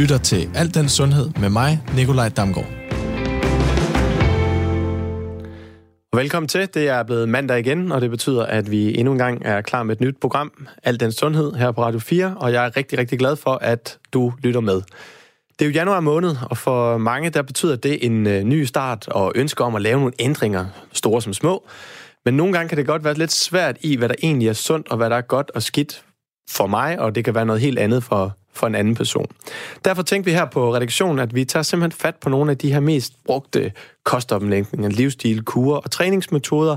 lytter til Alt den Sundhed med mig, Nikolaj Damgaard. Og velkommen til. Det er blevet mandag igen, og det betyder, at vi endnu en gang er klar med et nyt program, Alt den Sundhed, her på Radio 4, og jeg er rigtig, rigtig glad for, at du lytter med. Det er jo januar måned, og for mange der betyder det en øh, ny start og ønsker om at lave nogle ændringer, store som små. Men nogle gange kan det godt være lidt svært i, hvad der egentlig er sundt, og hvad der er godt og skidt for mig, og det kan være noget helt andet for, for en anden person. Derfor tænkte vi her på redaktionen, at vi tager simpelthen fat på nogle af de her mest brugte kostomlægninger, livsstil, kurer og træningsmetoder,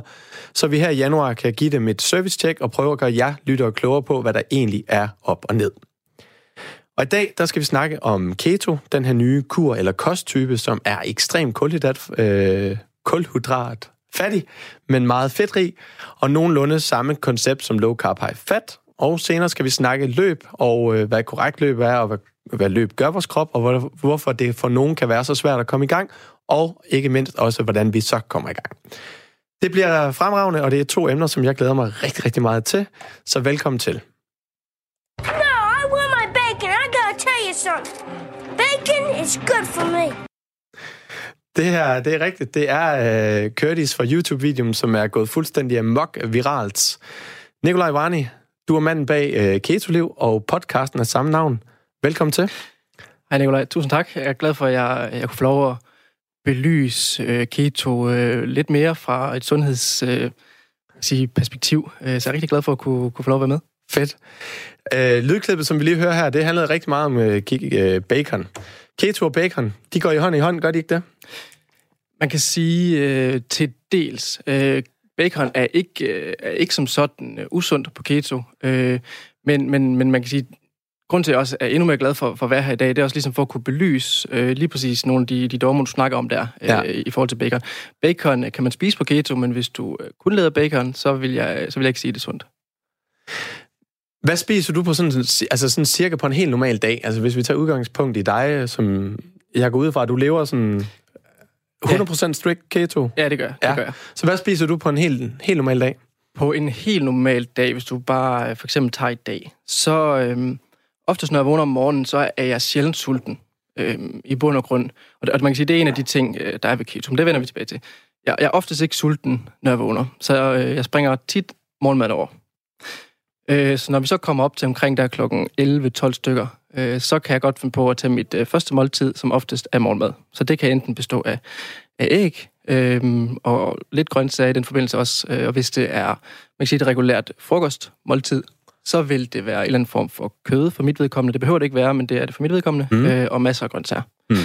så vi her i januar kan give dem et service-check og prøve at gøre jer lyttere klogere på, hvad der egentlig er op og ned. Og i dag, der skal vi snakke om keto, den her nye kur- eller kosttype, som er ekstremt kulhydrat, øh, kulhydrat fattig, men meget fedtrig, og nogenlunde samme koncept som low carb high fat. Og senere skal vi snakke løb, og øh, hvad korrekt løb er, og hvad, hvad løb gør vores krop, og hvor, hvorfor det for nogen kan være så svært at komme i gang, og ikke mindst også, hvordan vi så kommer i gang. Det bliver fremragende, og det er to emner, som jeg glæder mig rigtig, rigtig meget til. Så velkommen til. No, I want my bacon. I gotta tell you something. Bacon is good for me. Det her, det er rigtigt. Det er uh, Curtis fra YouTube-videoen, som er gået fuldstændig amok viralt. Nikolaj Varni, du er manden bag uh, Ketoliv og podcasten af samme navn. Velkommen til. Hej Nikolaj, tusind tak. Jeg er glad for, at jeg, jeg kunne få lov at belyse øh, keto øh, lidt mere fra et sundheds øh, sige, perspektiv. Øh, så jeg er rigtig glad for at kunne, kunne få lov at være med. Fedt. Uh, lydklippet, som vi lige hører her, det handlede rigtig meget om uh, uh, bacon. Keto og bacon, de går i hånd i hånd, gør de ikke det? Man kan sige øh, til dels, øh, bacon er ikke, øh, er ikke som sådan øh, usundt på keto, øh, men, men, men man kan sige, grund til, at jeg også er endnu mere glad for, for at være her i dag, det er også ligesom for at kunne belyse øh, lige præcis nogle af de, de dogmer, du snakker om der, øh, Ja. i forhold til bacon. Bacon øh, kan man spise på keto, men hvis du kun lader bacon, så vil, jeg, så vil jeg ikke sige, at det er sundt. Hvad spiser du på sådan, altså sådan cirka på en helt normal dag? Altså hvis vi tager udgangspunkt i dig, som jeg går ud fra, at du lever sådan 100% strict keto. Ja, det gør jeg. Ja. Det gør jeg. Så hvad spiser du på en helt, helt normal dag? På en helt normal dag, hvis du bare øh, for eksempel tager et dag, så øhm, oftest når jeg vågner om morgenen, så er jeg sjældent sulten øhm, i bund og grund. Og, og man kan sige, det er en af de ting, øh, der er ved keto, men det vender vi tilbage til. Jeg, jeg er oftest ikke sulten, når jeg vågner, så øh, jeg springer tit morgenmad over. Øh, så når vi så kommer op til omkring der klokken 11-12 stykker, øh, så kan jeg godt finde på at tage mit øh, første måltid, som oftest er morgenmad. Så det kan enten bestå af, af æg, øhm, og lidt grøntsager i den forbindelse også. Øh, og hvis det er, man kan sige, et regulært frokostmåltid, så vil det være en eller anden form for kød for mit vedkommende. Det behøver det ikke være, men det er det for mit vedkommende. Mm. Øh, og masser af grøntsager. Mm.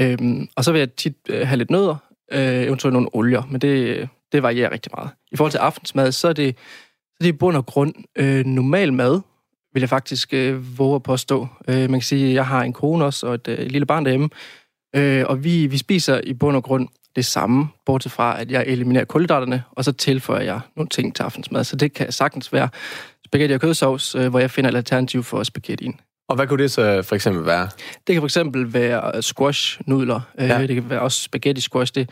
Øhm, og så vil jeg tit øh, have lidt nødder, øh, eventuelt nogle olier, men det, det varierer rigtig meget. I forhold til aftensmad, så er det, så er det i bund og grund øh, normal mad, vil jeg faktisk øh, våge at påstå. Øh, man kan sige, at jeg har en kone også, og et, øh, lille barn derhjemme, øh, og vi, vi spiser i bund og grund det samme, bortset fra, at jeg eliminerer kulhydraterne, og så tilføjer jeg nogle ting til aftensmad. Så det kan sagtens være spaghetti og kødsovs, øh, hvor jeg finder et alternativ for spaghettien. Og hvad kunne det så for eksempel være? Det kan fx være squash-nudler. Ja. Ja. Det kan være også spaghetti squash. Det,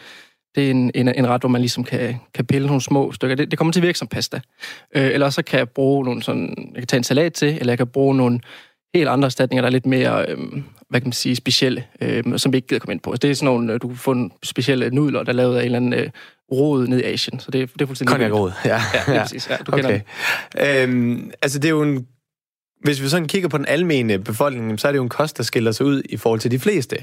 det er en, en, en ret, hvor man ligesom kan, kan pille nogle små stykker. Det, det kommer til at virke som pasta. Øh, eller så kan jeg bruge nogle sådan... Jeg kan tage en salat til, eller jeg kan bruge nogle helt andre erstatninger, der er lidt mere, øh, hvad kan man sige, specielle, øh, som vi ikke gider komme ind på. Så det er sådan nogle, øh, du kan få nogle specielle nudler, der er lavet af en eller anden øh, rod ned i Asien. Så det, det er fuldstændig... Konjakrod, ja. Ja, lige præcis. Ja, du kender Okay. den. Øhm, altså det er jo en... Hvis vi sådan kigger på den almene befolkning, så er det jo en kost, der skiller sig ud i forhold til de fleste.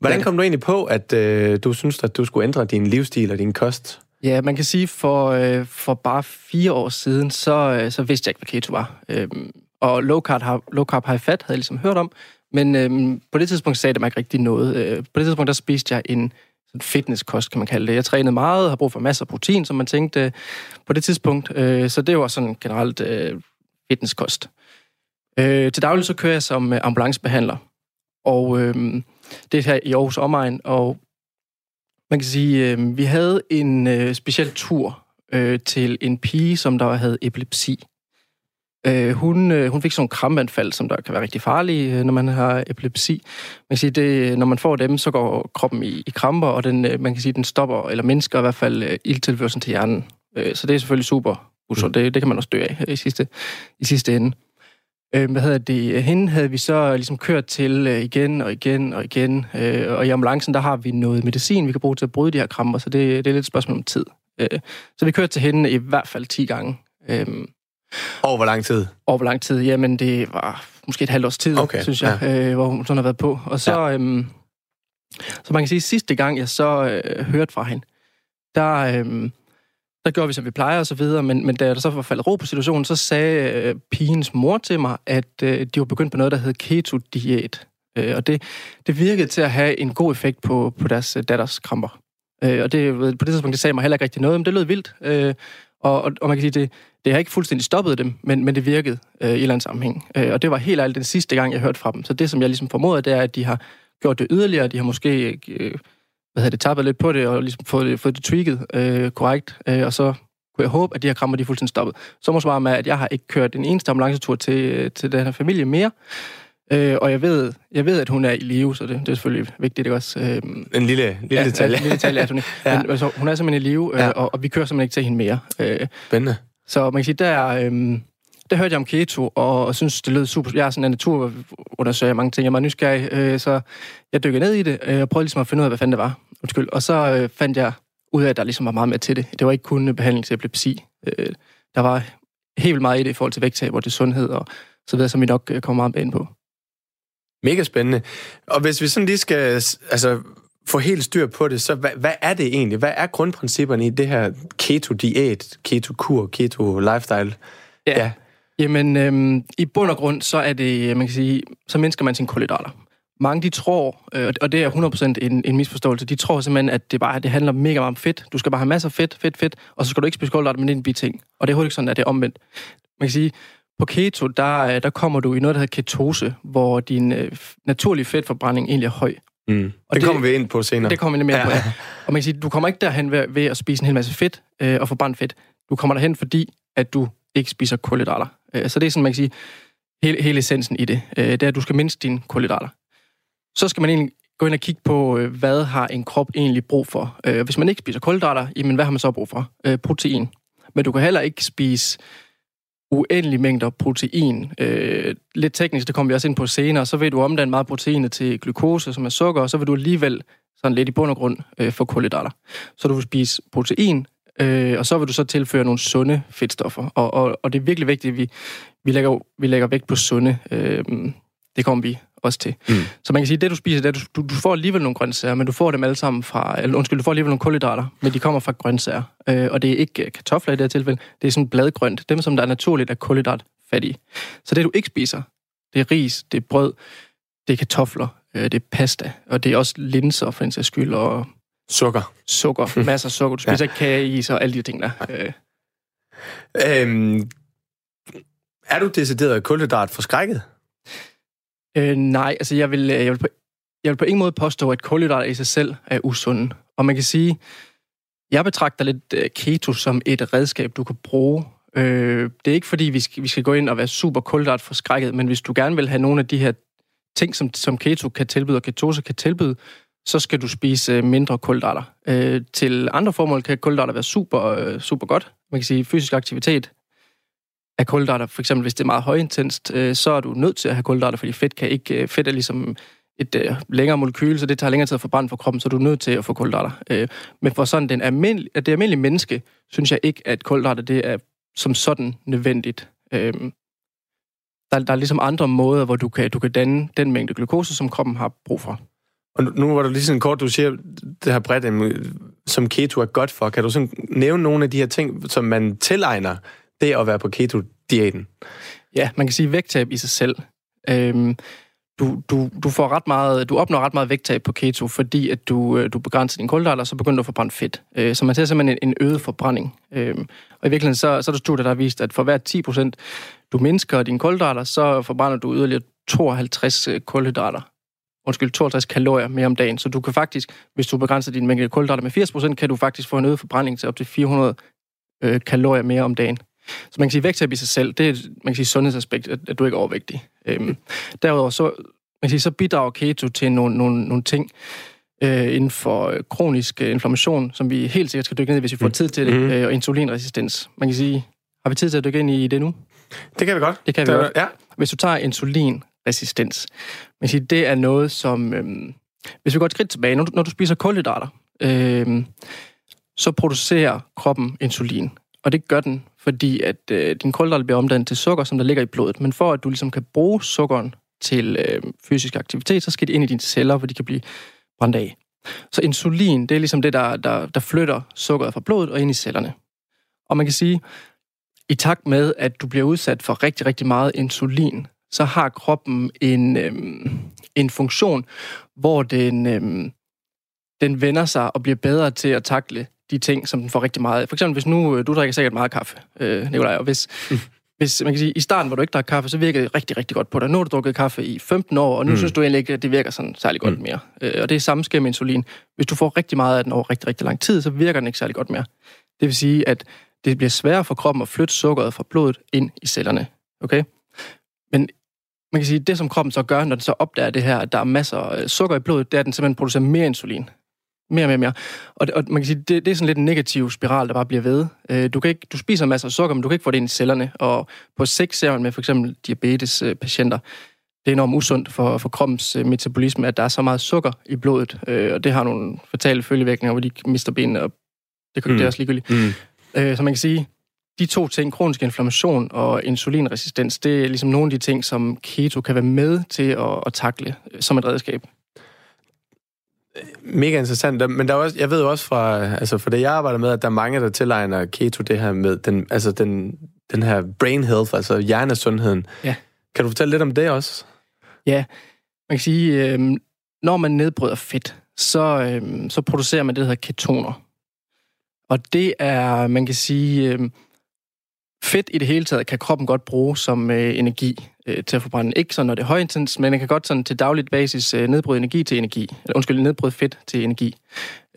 Hvordan kom du egentlig på, at øh, du synes, at du skulle ændre din livsstil og din kost? Ja, man kan sige, for, øh, for bare fire år siden, så, øh, så vidste jeg ikke, hvad keto var. Øhm, og low carb, har- low carb high fat havde jeg ligesom hørt om, men øhm, på det tidspunkt sagde det mig ikke rigtig noget. Øh, på det tidspunkt, der spiste jeg en sådan fitnesskost, kan man kalde det. Jeg trænede meget, har brug for masser af protein, som man tænkte øh, på det tidspunkt. Øh, så det var sådan generelt øh, fitnesskost. Øh, til daglig så kører jeg som øh, ambulancebehandler, og øh, det er her i Aarhus omegn, og man kan sige, øh, vi havde en øh, speciel tur øh, til en pige, som der havde epilepsi. Øh, hun, øh, hun fik sådan nogle krampeanfald, som der kan være rigtig farlige, øh, når man har epilepsi. Man kan sige, det, når man får dem, så går kroppen i, i kramper, og den, øh, man kan sige, den stopper, eller mindsker i hvert fald øh, ildtilførselen til hjernen. Øh, så det er selvfølgelig super usundt. Det, det kan man også dø af øh, i sidste, i sidste ende. Øh, hvad hedder det? Hende havde vi så ligesom kørt til øh, igen og igen og igen. Øh, og i ambulancen, der har vi noget medicin, vi kan bruge til at bryde de her kramper, så det, det er lidt et spørgsmål om tid. Øh, så vi kørte til hende i hvert fald 10 gange. Øh, Over hvor lang tid? over hvor lang tid? Jamen, det var måske et halvt års tid, Okay, synes jeg, ja. øh, hvor hun sådan har været på. Og så, ja. øhm, så man kan sige, sidste gang jeg så øh, hørte fra hende, der, øhm, der gjorde vi, som vi plejer og så videre, men, men da der så var faldet ro på situationen, så sagde øh, pigens mor til mig, at øh, de var begyndt på noget, der hed keto-diæt. Øh, og det, det virkede til at have en god effekt på, på deres øh, datters kramper. Øh, og det, på det tidspunkt, det sagde mig heller ikke rigtig noget, men det lød vildt. Øh, og, og, og man kan sige, det, det har ikke fuldstændig stoppet dem, men, men det virkede øh, i en eller anden sammenhæng. Øh, og det var helt ærligt den sidste gang, jeg hørte fra dem. Så det, som jeg ligesom formoder, det er, at de har gjort det yderligere. De har måske øh, hvad hedder det, tappet lidt på det, og ligesom fået det, fået det tweaked øh, korrekt. Øh, og så kunne jeg håbe, at de her krammer, de er fuldstændig stoppet. Så må svare med, at jeg har ikke kørt en eneste ambulancetur til, til den her familie mere. Øh, og jeg ved, jeg ved, at hun er i live, så det, det er selvfølgelig vigtigt, ikke også? Øh, En lille, lille ja, detalje. En lille detalje, at hun, Ja. men, altså, hun er simpelthen i live, øh, Ja. og, og vi kører simpelthen ikke til hende mere. Øh, Spændende. så man kan sige, der, øhm, der hørte jeg om keto, og, og synes, det lød super. Jeg er sådan en naturundersøger mange ting, jeg er meget nysgerrig, øh, så jeg dykkede ned i det, øh, og prøvede ligesom at finde ud af, hvad fanden det var. Undskyld. Og så øh, fandt jeg ud af, at der ligesom var meget mere til det. Det var ikke kun behandling til epilepsi. Øh, der var helt vildt meget i det i forhold til vægttab og til sundhed, og så videre, som vi nok øh, kommer meget ind på. Mega spændende. Og hvis vi sådan lige skal altså, få helt styr på det, så hvad, hvad er det egentlig? Hvad er grundprincipperne i det her keto-diæt, keto-kur, keto-lifestyle? Ja. Jamen, øhm, i bund og grund, så er det, man kan sige, så mindsker man sine kulhydrater. Mange de tror, øh, og det er 100% en, en misforståelse, de tror simpelthen, at det bare det handler mega meget om fedt. Du skal bare have masser af fedt, fedt, fedt, og så skal du ikke spise kulhydrater, men det er en biting. Og det er ikke sådan, at det er omvendt. Man kan sige, på keto, der, øh, der kommer du i noget, der hedder ketose, hvor din øh, naturlige fedtforbrænding egentlig er høj. Mm. Og det, det kommer vi ind på senere. Det kommer vi lidt mere ja. på, ja. Og man kan sige, du kommer ikke derhen ved, ved at spise en hel masse fedt øh, og forbrænde fedt. Du kommer derhen, fordi at du ikke spiser kulhydrater. Øh, så det er sådan, man kan sige, hele, hele essensen i det. Øh, det er, at du skal mindske dine kulhydrater. Så skal man egentlig gå ind og kigge på, øh, hvad har en krop egentlig brug for. Øh, hvis man ikke spiser kulhydrater, jamen hvad har man så brug for? Protein. Men du kan heller ikke spise uendelige mængder protein. Øh, lidt teknisk, det kommer vi også ind på senere, så vil du omdanne meget protein til glukose, som er sukker, og så vil du alligevel sådan lidt i bund og grund øh, få kulhydrater. Så du vil spise protein, øh, og så vil du så tilføre nogle sunde fedtstoffer. Og, og, og det er virkelig vigtigt, at vi, vi, lægger, vi lægger vægt på sunde. Øh, det kommer vi også til. Mm. Så man kan sige, at det du spiser, det er, du, du, får alligevel nogle grøntsager, men du får dem alle sammen fra, eller undskyld, du får alligevel nogle kulhydrater, men de kommer fra grøntsager. Øh, og det er ikke kartofler i det her tilfælde, det er sådan bladgrønt, dem som der er naturligt er kulhydratfattige. Så det du ikke spiser, det er ris, det er brød, det er kartofler, øh, det er pasta, og det er også linser for en sags skyld, og Sukker. sukker, masser af sukker. Du spiser ja. ikke kageis og alle de ting der. Øh, Øhm, er du decideret kulhydrat forskrækket? Øh, nej, altså jeg vil, øh, jeg, vil på, jeg vil på ingen måde påstå, at kulhydrater i sig selv er usunde. Og man kan sige, jeg betragter lidt øh, keto som et redskab, du kan bruge. Øh, det er ikke fordi, vi skal, vi skal gå ind og være super kulhydrat forskrækket, men hvis du gerne vil have nogle af de her ting, som, som keto kan tilbyde, og ketose kan tilbyde, så skal du spise øh, mindre kulhydrater. Øh, til andre formål kan kulhydrater være super, øh, super godt. Man kan sige, fysisk aktivitet af kulhydrater, for eksempel hvis det er meget højintenst, øh, så er du nødt til at have kulhydrater, fordi fedt kan ikke, øh, fedt er ligesom et øh, længere molekyl, så det tager længere tid at forbrænde for kroppen, så du er nødt til at få kulhydrater. Øh, men for sådan den almindelige, at det almindelige menneske, synes jeg ikke, at kulhydrater det er som sådan nødvendigt. Øh, der, der er ligesom andre måder, hvor du kan, du kan danne den mængde glukose, som kroppen har brug for. Og nu- var der lige sådan kort, du siger, det her bredt, som keto er godt for. Kan du sådan nævne nogle af de her ting, som man tilegner det at være på keto-diæten? Ja, man kan sige vægttab i sig selv. Øhm, du, du, du, får ret meget, du opnår ret meget vægttab på keto, fordi at du, øh, du begrænser din kulhydrater, og så begynder du at forbrænde fedt. Øh, så man ser simpelthen en, en øget forbrænding. Øhm, og i virkeligheden så, så er der studier, der har vist, at for hver 10 procent, du mindsker dine kulhydrater, så forbrænder du yderligere 52 øh, kulhydrater. Undskyld, 52 kalorier mere om dagen. Så du kan faktisk, hvis du begrænser din mængde kulhydrater med 80 procent, kan du faktisk få en øget forbrænding til op til 400 øh, kalorier mere om dagen. Så man kan sige, vægttab i sig selv, det er man kan sige, sundhedsaspekt, at, at du ikke er overvægtig. Øhm, derudover så, man kan sige, så bidrager keto til nogle, nogle, nogle ting øh, inden for øh, kronisk øh, inflammation, som vi helt sikkert skal dykke ned i, hvis vi får tid til det, Mhm. øh, og insulinresistens. Man kan sige, har vi tid til at dykke ind i det nu? Det kan vi godt. Det kan vi Det- godt. Ja. Hvis du tager resistens. man siger, det er noget, som... Øhm, hvis vi går et skridt tilbage, når du, når du spiser kulhydrater, øhm, så producerer kroppen insulin. Og det gør den, fordi at øh, din kulhydrater bliver omdannet til sukker, som der ligger i blodet. Men for at du ligesom kan bruge sukkeren til øh, fysisk aktivitet, så skal det ind i dine celler, hvor de kan blive brændt af. Så insulin, det er ligesom det, der, der, der flytter sukkeret fra blodet og ind i cellerne. Og man kan sige, i takt med, at du bliver udsat for rigtig, rigtig meget insulin, så har kroppen en, øhm, en funktion, hvor den, øhm, den vender sig og bliver bedre til at takle de ting, som den får rigtig meget af. For eksempel, hvis nu, øh, du drikker sikkert meget kaffe, øh, Nikolaj, og hvis, mm. hvis man kan sige, i starten, hvor du ikke drak kaffe, så virkede det rigtig, rigtig godt på dig. Nu har du drukket kaffe i 15 år, og nu mm. synes du egentlig ikke, at det virker sådan særlig godt mm. mere. Øh, og det er samme sker med insulin. Hvis du får rigtig meget af den over rigtig, rigtig lang tid, så virker den ikke særlig godt mere. Det vil sige, at det bliver sværere for kroppen at flytte sukkeret fra blodet ind i cellerne. Okay? Men man kan sige, det som kroppen så gør, når den så opdager det her, at der er masser af sukker i blodet, det er, at den simpelthen producerer mere insulin. Mere og mere og mere. Og, og man kan sige, det, det er sådan lidt en negativ spiral, der bare bliver ved. Øh, Du, kan ikke, du spiser masser af sukker, men du kan ikke få det ind i cellerne. Og på sigt ser man med for eksempel diabetes-patienter, det er enormt usundt for, for kroppens øh, metabolisme, at der er så meget sukker i blodet. Øh, Og det har nogle fatale følgevirkninger, hvor de mister benene, og det, kan, Mm. det er også ligegyldigt. Mm. Øh, så man kan sige, de to ting, kronisk inflammation og insulinresistens, det er ligesom nogle af de ting, som keto kan være med til at, at takle som et redskab. Mega interessant. Men der er også, jeg ved også fra, altså for det jeg arbejder med, at der er mange, der tilegner keto det her med den, altså den, den her brain health, altså hjernesundheden. Ja. Kan du fortælle lidt om det også? Ja, man kan sige, øh, når man nedbryder fedt, så, øh, så producerer man det, der hedder ketoner. Og det er, man kan sige, øh, fedt i det hele taget kan kroppen godt bruge som øh, energi øh, til at forbrænde. Ikke sådan, når det er højintens, men den kan godt sådan til dagligt basis øh, nedbryde energi til energi. Eller undskyld, nedbryde fedt til energi.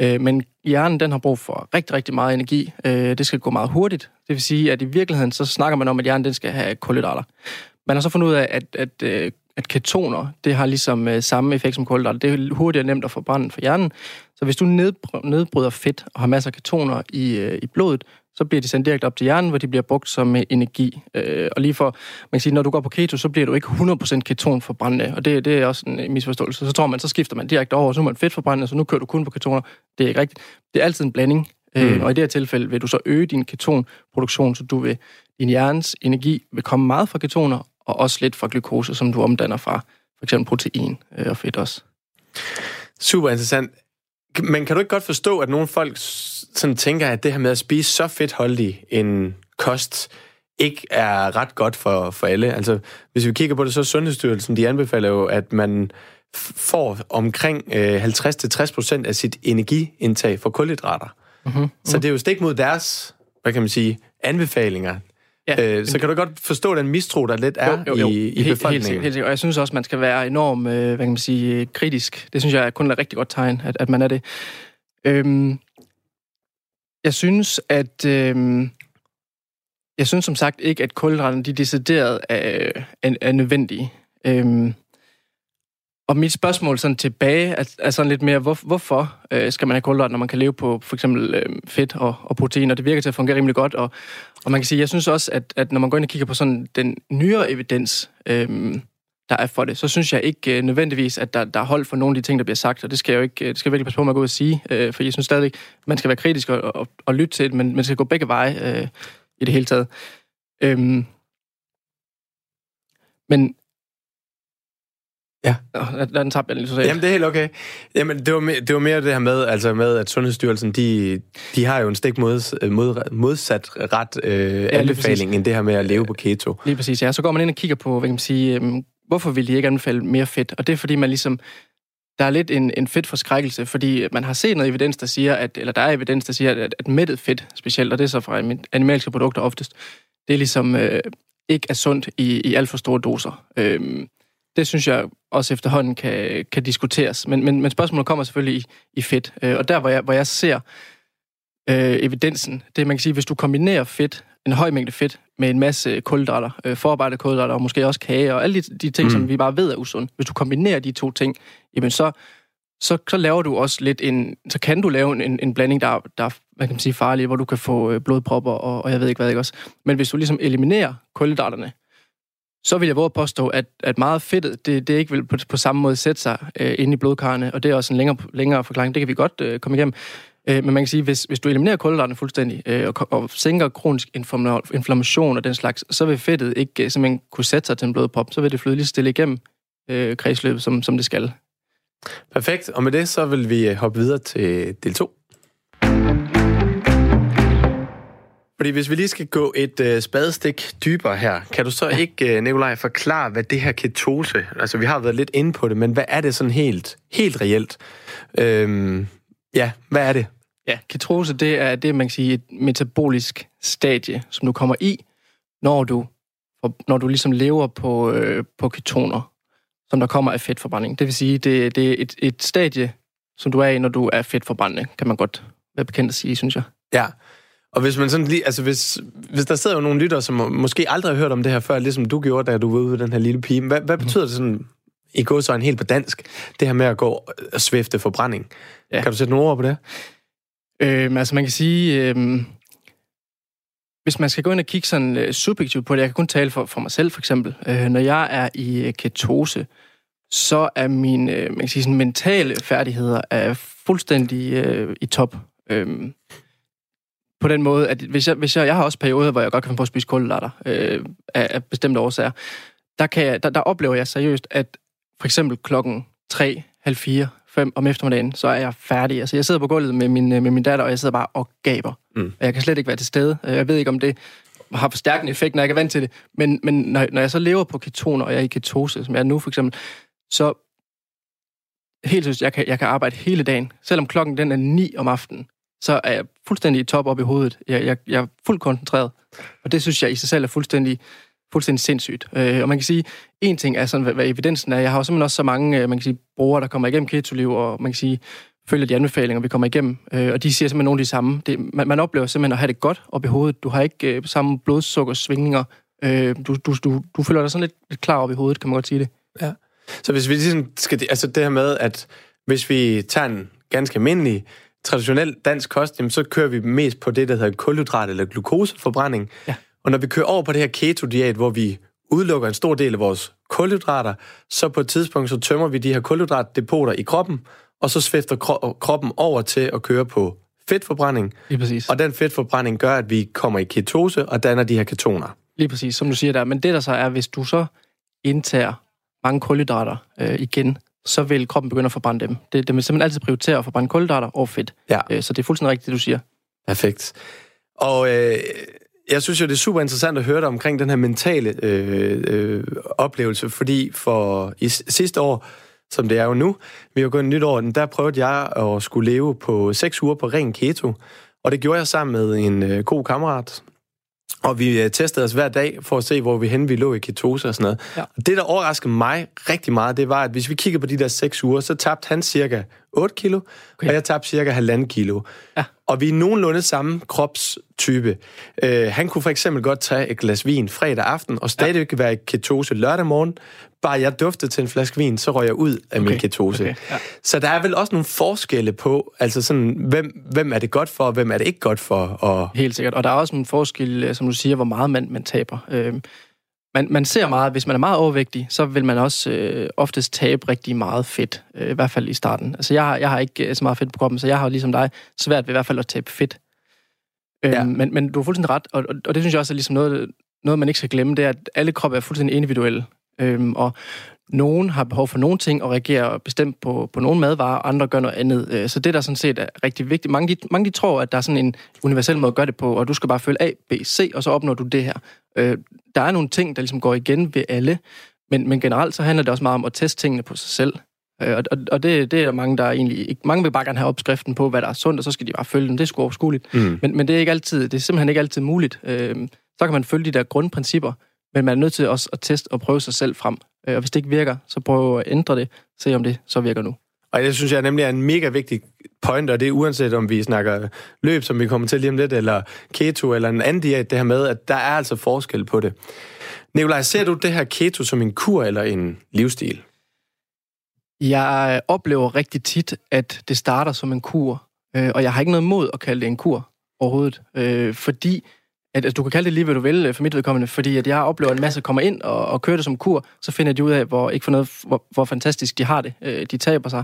Øh, men hjernen, den har brug for rigtig, rigtig meget energi. Øh, det skal gå meget hurtigt. Det vil sige, at i virkeligheden, så snakker man om, at hjernen, den skal have kulhydrater. Man har så fundet ud af, at, at, øh, at ketoner, det har ligesom øh, samme effekt som kulhydrater. Det er hurtigt og nemt at forbrænde for hjernen. Så hvis du nedbryder fedt og har masser af ketoner i, øh, i blodet, så bliver de sendt direkte op til hjernen, hvor de bliver brugt som øh, energi. Øh, og lige for, man kan sige, når du går på keto, så bliver du ikke 100% ketonforbrændende, og det, det er også en øh, misforståelse. Så tror man, så skifter man direkte over, så er man fedtforbrændende, så nu kører du kun på ketoner. Det er ikke rigtigt. Det er altid en blanding. Øh, og i det her tilfælde vil du så øge din ketonproduktion, så du vil, din hjernes energi vil komme meget fra ketoner, og også lidt fra glukose, som du omdanner fra for eksempel protein øh, og fedt også. Super interessant. Men kan du ikke godt forstå, at nogle folk sådan tænker, at det her med at spise så fedtholdig en kost, ikke er ret godt for, for alle? Altså, hvis vi kigger på det, så Sundhedsstyrelsen, de anbefaler jo, at man får omkring øh, 50-60% af sit energiindtag fra kulhydrater. Mm-hmm. Så det er jo stik mod deres, hvad kan man sige, anbefalinger. Ja, Øh, så kan du godt forstå den mistro, der lidt er jo, jo, jo. i, i Helt- Helt, befolkningen? sikkert, helt sikkert. Og jeg synes også, man skal være enormt, øh, hvad kan man sige, øh, kritisk. Det synes jeg er kun et rigtig godt tegn, at, at man er det. Øhm, jeg synes, at... Øhm, jeg synes som sagt ikke, at kulhydraterne, de er decideret er, er, er nødvendige. Øhm, og mit spørgsmål sådan tilbage er, er sådan lidt mere, hvor, hvorfor øh, skal man have kulhydrater, når man kan leve på for eksempel øh, fedt og, og protein, og Det virker til at fungere rimelig godt, og, og man kan sige, jeg synes også, at, at når man går ind og kigger på sådan den nyere evidens, øh, der er for det, så synes jeg ikke øh, nødvendigvis, at der, der er hold for nogle af de ting, der bliver sagt, og det skal jeg jo ikke, øh, det skal jeg virkelig passe på med at gå ud og sige, øh, for jeg synes stadigvæk, man skal være kritisk og, og, og lytte til det, men man skal gå begge veje øh, i det hele taget. Øh, men Ja. Der den tabte jeg lidt totalt. Jamen, det er helt okay. Jamen, det var, mere, det var mere det her med, altså med, at Sundhedsstyrelsen, de, de har jo en stik mod, mod, modsat ret øh, præcis. anbefaling, end det her med at leve på keto. Lige præcis, ja. Så går man ind og kigger på, hvad kan man sige, øhm, hvorfor vil de ikke anbefale mere fedt? Og det er fordi, man ligesom, der er lidt en, en fedtforskrækkelse, fordi man har set noget evidens, der siger, at, eller der er evidens, der siger, at, at mættet fedt specielt, og det er så fra animalske produkter oftest, det er ligesom øh, ikke er sundt i, i alt for store doser. Øhm, det synes jeg også efterhånden kan, kan diskuteres. Men, men, men spørgsmålet kommer selvfølgelig i, i fedt. Øh, og der, hvor jeg, hvor jeg ser øh, evidensen, det er, man kan sige, hvis du kombinerer fedt, en høj mængde fedt, med en masse kulhydrater, øh, forarbejdede kulhydrater, og måske også kage, og alle de, de ting, mm. som vi bare ved er usunde. Hvis du kombinerer de to ting, jamen så, så, så laver du også lidt en, så kan du lave en, en blanding, der, der hvad kan man sige, farlige, hvor du kan få øh, blodpropper og, og jeg ved ikke hvad, ikke også. Men hvis du ligesom eliminerer kulhydraterne, så vil jeg våge at påstå, at, at meget fedtet, det, det ikke vil på, på samme måde sætte sig øh, inde i blodkarrene, og det er også en længere, længere forklaring, det kan vi godt øh, komme igennem. Øh, men man kan sige, hvis, hvis du eliminerer kulhydraterne fuldstændig, øh, og, og sænker kronisk inflammation og den slags, så vil fedtet ikke øh, simpelthen kunne sætte sig til en blodprop, så vil det flyde lige stille igennem øh, kredsløbet, som, som det skal. Perfekt, og med det så vil vi øh, hoppe videre til del 2. Fordi hvis vi lige skal gå et øh, spadestik dybere her, kan du så ikke, øh, Nikolaj, forklare, hvad det her ketose, altså vi har været lidt inde på det, men hvad er det sådan helt, helt reelt? Øhm, ja, hvad er det? Ja, ketose, det er det, man kan sige, et metabolisk stadie, som du kommer i, når du, når du ligesom lever på, øh, på ketoner, som der kommer af fedtforbrænding. Det vil sige, det, det er et, et stadie, som du er i, når du er fedtforbrændende, kan man godt være bekendt at sige, synes jeg. Ja, og hvis man sådan lige, altså hvis, hvis der sidder jo nogle lyttere, som måske aldrig har hørt om det her før, ligesom du gjorde, da du var ude ved den her lille pige, hvad, hvad betyder det sådan, i går så en helt på dansk, det her med at gå og svæfte forbrænding? Ja. Kan du sætte nogle ord på det? Øhm, altså man kan sige, øhm, hvis man skal gå ind og kigge sådan øh, subjektivt på det, jeg kan kun tale for, for mig selv for eksempel, øh, når jeg er i øh, ketose, så er mine øh, man kan sige, sådan, mentale færdigheder er fuldstændig øh, i top. Øhm, på den måde, at hvis jeg, hvis jeg, jeg har også perioder, hvor jeg godt kan finde på at spise kulhydrater øh, af, af bestemte årsager, der, kan jeg, der, der oplever jeg seriøst, at for eksempel klokken 3, halv 4, 5 om eftermiddagen, så er jeg færdig. Altså, jeg sidder på gulvet med min, med min datter, og jeg sidder bare og gaber. Mm. Og jeg kan slet ikke være til stede. Jeg ved ikke, om det har forstærkende effekt, når jeg er vant til det. Men, men når, når jeg så lever på ketoner, og jeg er i ketose, som jeg er nu for eksempel, så helt synes jeg kan, jeg kan arbejde hele dagen. Selvom klokken den er 9 om aftenen, så er jeg fuldstændig top op i hovedet. Jeg, jeg, jeg er fuldt koncentreret. Og det synes jeg i sig selv er fuldstændig, fuldstændig sindssygt. Øh, og man kan sige, en ting er sådan, hvad, hvad evidensen er. Jeg har jo simpelthen også så mange øh, man kan sige, brugere, der kommer igennem ketoliv, og man kan sige, følger de anbefalinger, vi kommer igennem. Øh, og de siger simpelthen nogle af de samme. Det, man, man oplever simpelthen at have det godt op i hovedet. Du har ikke øh, samme blodsukkersvingninger. Øh, du, du, du, du føler dig sådan lidt, lidt klar op i hovedet, kan man godt sige det. Ja. Så hvis vi ligesom skal... Altså det her med, at hvis vi tager en ganske almindelig traditionel dansk kost, jamen, så kører vi mest på det, der hedder kulhydrat eller glukoseforbrænding. Ja. Og når vi kører over på det her keto-diæt, hvor vi udelukker en stor del af vores kulhydrater, så på et tidspunkt så tømmer vi de her kulhydratdepoter i kroppen, og så svæfter kro- kroppen over til at køre på fedtforbrænding. Lige præcis. Og den fedtforbrænding gør, at vi kommer i ketose og danner de her ketoner. Lige præcis, som du siger der. Men det der så er, hvis du så indtager mange kulhydrater øh, igen, så vil kroppen begynde at forbrænde dem. Det, det vil simpelthen altid prioritere at forbrænde kulhydrater og fedt. Ja. Øh, så det er fuldstændig rigtigt, det du siger. Perfekt. Og øh, jeg synes jo, det er super interessant at høre dig omkring den her mentale øh, øh, oplevelse, fordi for i sidste år, som det er jo nu, vi har gået nyt år, der prøvede jeg at skulle leve på 6 uger på ren keto, og det gjorde jeg sammen med en øh, god kammerat, og vi øh, testede os hver dag for at se, hvor vi hen vi lå i ketose og sådan noget. Ja. Og det, der overraskede mig rigtig meget, det var, at hvis vi kigger på de der 6 uger, så tabte han cirka 8 kilo, okay. og jeg tabte cirka 1,5 kilo. Ja. Og vi er nogenlunde samme kropstype. Uh, han kunne for eksempel godt tage et glas vin fredag aften, og stadigvæk ja. være i ketose lørdag morgen. Bare jeg duftede til en flaske vin, så røg jeg ud af okay. min ketose. Okay. Ja. Så der er vel også nogle forskelle på, altså sådan, hvem, hvem er det godt for, og hvem er det ikke godt for? Og... Helt sikkert. Og der er også en forskel, øh, som du siger, hvor meget man, man taber. Uh, man, man ser meget, hvis man er meget overvægtig, så vil man også øh, oftest tabe rigtig meget fedt, øh, i hvert fald i starten. Altså jeg har, jeg har ikke øh, så meget fedt på kroppen, så jeg har ligesom dig svært ved i hvert fald at tabe fedt. Øh, ja. men, men du har fuldstændig ret, og, og, og det synes jeg også er ligesom noget, noget, man ikke skal glemme, det er, at alle kroppe er fuldstændig individuelle. Øh, og nogen har behov for nogle ting og reagerer bestemt på, på nogle madvarer, og andre gør noget andet. Øh, så det, der sådan set er rigtig vigtigt. Mange de, mange de tror, at der er sådan en universel måde at gøre det på, og du skal bare følge A, B, C, og så opnår du det her. Øh, der er nogle ting, der ligesom går igen ved alle, men, men generelt så handler det også meget om at teste tingene på sig selv. Øh, og, og det, det er der mange, der egentlig ikke... Mange vil bare gerne have opskriften på, hvad der er sundt, og så skal de bare følge den. Det er sgu overskueligt. Mm. Men, men det er ikke altid... Det er simpelthen ikke altid muligt. så kan man følge de der grundprincipper, men man er nødt til også at teste og prøve sig selv frem. Og hvis det ikke virker, så prøv at ændre det. Se om det så virker nu. Og det synes jeg nemlig er en mega vigtig point, og det er uanset om vi snakker løb, som vi kommer til lige om lidt, eller keto, eller en anden diæt, det her med, at der er altså forskel på det. Nikolaj, ser du det her keto som en kur eller en livsstil? Jeg oplever rigtig tit, at det starter som en kur. Øh, og jeg har ikke noget mod at kalde det en kur overhovedet, øh, fordi at, at du kan kalde det lige, hvad du vil øh, for mit vedkommende, fordi at jeg oplever, at en masse kommer ind og, og kører det som kur, så finder de ud af, hvor, ikke for noget, hvor, hvor fantastisk de har det. Øh, de taber sig.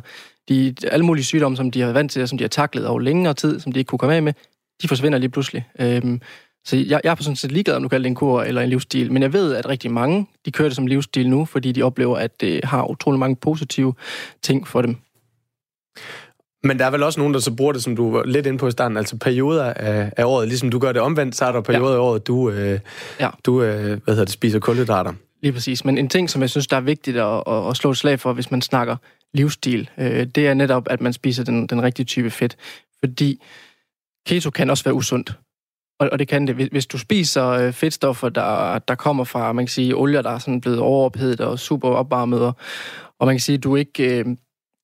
De, alle mulige sygdomme, som de har været vant til, og som de har taklet over længere tid, som de ikke kunne komme af med, de forsvinder lige pludselig. Øh, så jeg, jeg er på sådan set ligeglad, om du kalder det en kur eller en livsstil, men jeg ved, at rigtig mange, de kører det som livsstil nu, fordi de oplever, at det har utrolig mange positive ting for dem. Men der er vel også nogen, der så bruger det, som du var lidt inde på i starten, altså perioder af, af året. Ligesom du gør det omvendt, så er der perioder ja. af året, du, øh, ja. du øh, hvad hedder det, spiser kulhydrater. Lige præcis. Men en ting, som jeg synes, der er vigtigt at, at, at slå et slag for, hvis man snakker livsstil, øh, det er netop, at man spiser den, den rigtige type fedt. Fordi keto kan også være usundt. Og, og det kan det. Hvis du spiser øh, fedtstoffer, der, der kommer fra, man kan sige, olier, der er sådan blevet overophedet og super opvarmet, og, og man kan sige, du ikke... Øh,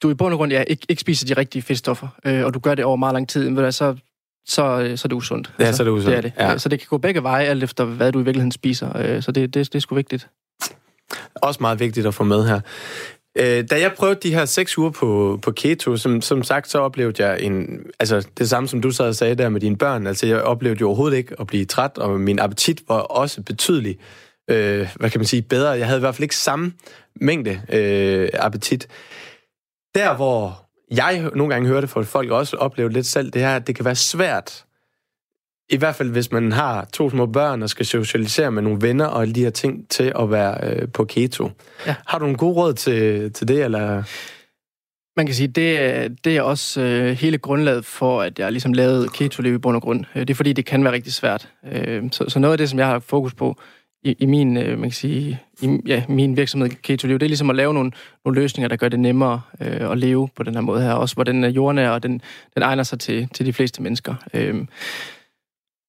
du i bund og grund ja, ikke, ikke spiser de rigtige fedtstoffer, øh, og du gør det over meget lang tid, men så, så, øh, så er det usundt. Ja, altså, så er det usundt. Det er det. Ja. Så det kan gå begge veje, alt efter hvad du i virkeligheden spiser. Øh, så det, det, det er sgu vigtigt. Også meget vigtigt at få med her. Øh, da jeg prøvede de her seks uger på, på keto, som, som sagt, så oplevede jeg en, altså det samme, som du og sagde der med dine børn. Altså jeg oplevede jo overhovedet ikke at blive træt, og min appetit var også betydelig, øh, hvad kan man sige, bedre. Jeg havde i hvert fald ikke samme mængde øh, appetit. Der, hvor jeg nogle gange hørte for folk også opleve lidt selv, det er, at det kan være svært, i hvert fald hvis man har to små børn og skal socialisere med nogle venner og de her ting til at være øh, på keto. Ja. Har du en god råd til, til det, eller... Man kan sige, det, det er også øh, hele grundlaget for, at jeg ligesom lavede keto-liv i bund og grund. Øh, det er fordi, det kan være rigtig svært. Øh, så, så noget af det, som jeg har fokus på, i, i min, øh, man kan sige, i, ja, min virksomhed Keto Liv, det er ligesom at lave nogle, nogle løsninger, der gør det nemmere øh, at leve på den her måde her. Også hvor øh, den er jordnær, og den, den egner sig til, til de fleste mennesker. Øh,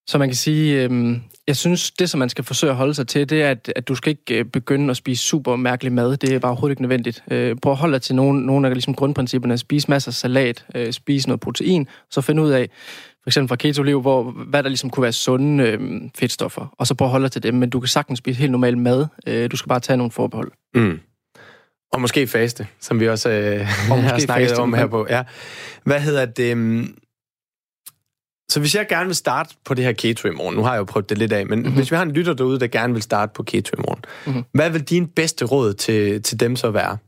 så man kan sige, øh, jeg synes, det som man skal forsøge at holde sig til, det er, at, at du skal ikke øh, begynde at spise super mærkelig mad. Det er bare overhovedet ikke nødvendigt. Øh, prøv at holde dig til nogle, nogle af ligesom grundprincipperne. Spis masser af salat, øh, spis noget protein, så find ud af, for eksempel fra keto-liv, hvor, hvad der ligesom kunne være sunde øh, fedtstoffer, og så prøv at holde dig til dem, men du kan sagtens spise helt normal mad. Øh, du skal bare tage nogle forbehold. Mm. Og måske faste, som vi også øh, har snakket faste, om her på. Ja. Hvad hedder det? Øhm, så hvis jeg gerne vil starte på det her keto i morgen, nu har jeg jo prøvet det lidt af, men mm-hmm. hvis vi har en lytter derude, der gerne vil starte på keto i morgen, mm-hmm. hvad vil din bedste råd til, til dem så være?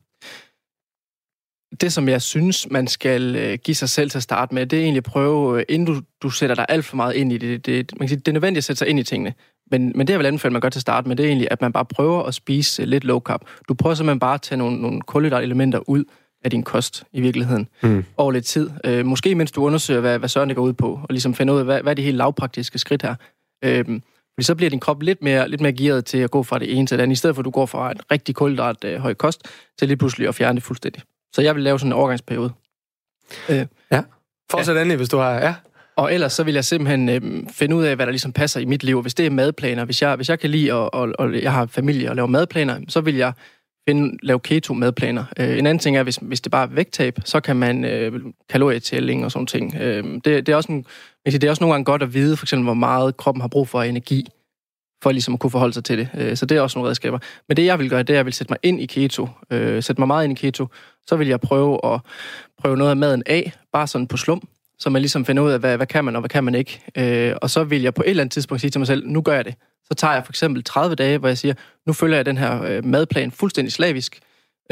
Det, som jeg synes, man skal øh, give sig selv til at starte med, det er egentlig at prøve, øh, inden du, du sætter dig alt for meget ind i det. det, man kan sige, det er nødvendigt at sætte sig ind i tingene. Men, men det, jeg vil anbefale, man gør til at starte med, det er egentlig, at man bare prøver at spise lidt low carb. Du prøver simpelthen bare at tage nogle, nogle kulhydratelementer ud af din kost i virkeligheden mm. over lidt tid. Øh, måske mens du undersøger, hvad, hvad søren det går ud på, og ligesom finder ud af, hvad, hvad er de helt lavpraktiske skridt her. Øh, fordi så bliver din krop lidt mere, lidt mere gearet til at gå fra det ene til det andet, i stedet for at du går fra en rigtig kulhydrat øh, høj kost, til lige pludselig at fjerne det fuldstændig. Så jeg vil lave sådan en overgangsperiode. Øh, ja. Fortsæt ja. endelig, hvis du har... Ja. Og ellers så vil jeg simpelthen øh, finde ud af, hvad der ligesom passer i mit liv. Hvis det er madplaner, hvis jeg, hvis jeg kan lide, og, og, og jeg har familie og laver madplaner, så vil jeg finde, lave keto-madplaner. Øh, en anden ting er, hvis, hvis det bare er vægttab, så kan man øh, kalorietælling og sådan ting. Øh, det, det, er også en, det er også nogle gange godt at vide, for eksempel, hvor meget kroppen har brug for energi, for ligesom at kunne forholde sig til det. Øh, så det er også nogle redskaber. Men det, jeg vil gøre, det er, at jeg vil sætte mig ind i keto. Øh, sætte mig meget ind i keto. Så vil jeg prøve at prøve noget af maden af, bare sådan på slum, så man ligesom finder ud af, hvad, hvad kan man og hvad kan man ikke. Øh, og så vil jeg på et eller andet tidspunkt sige til mig selv, nu gør jeg det. Så tager jeg for eksempel 30 dage, hvor jeg siger, nu følger jeg den her øh, madplan fuldstændig slavisk,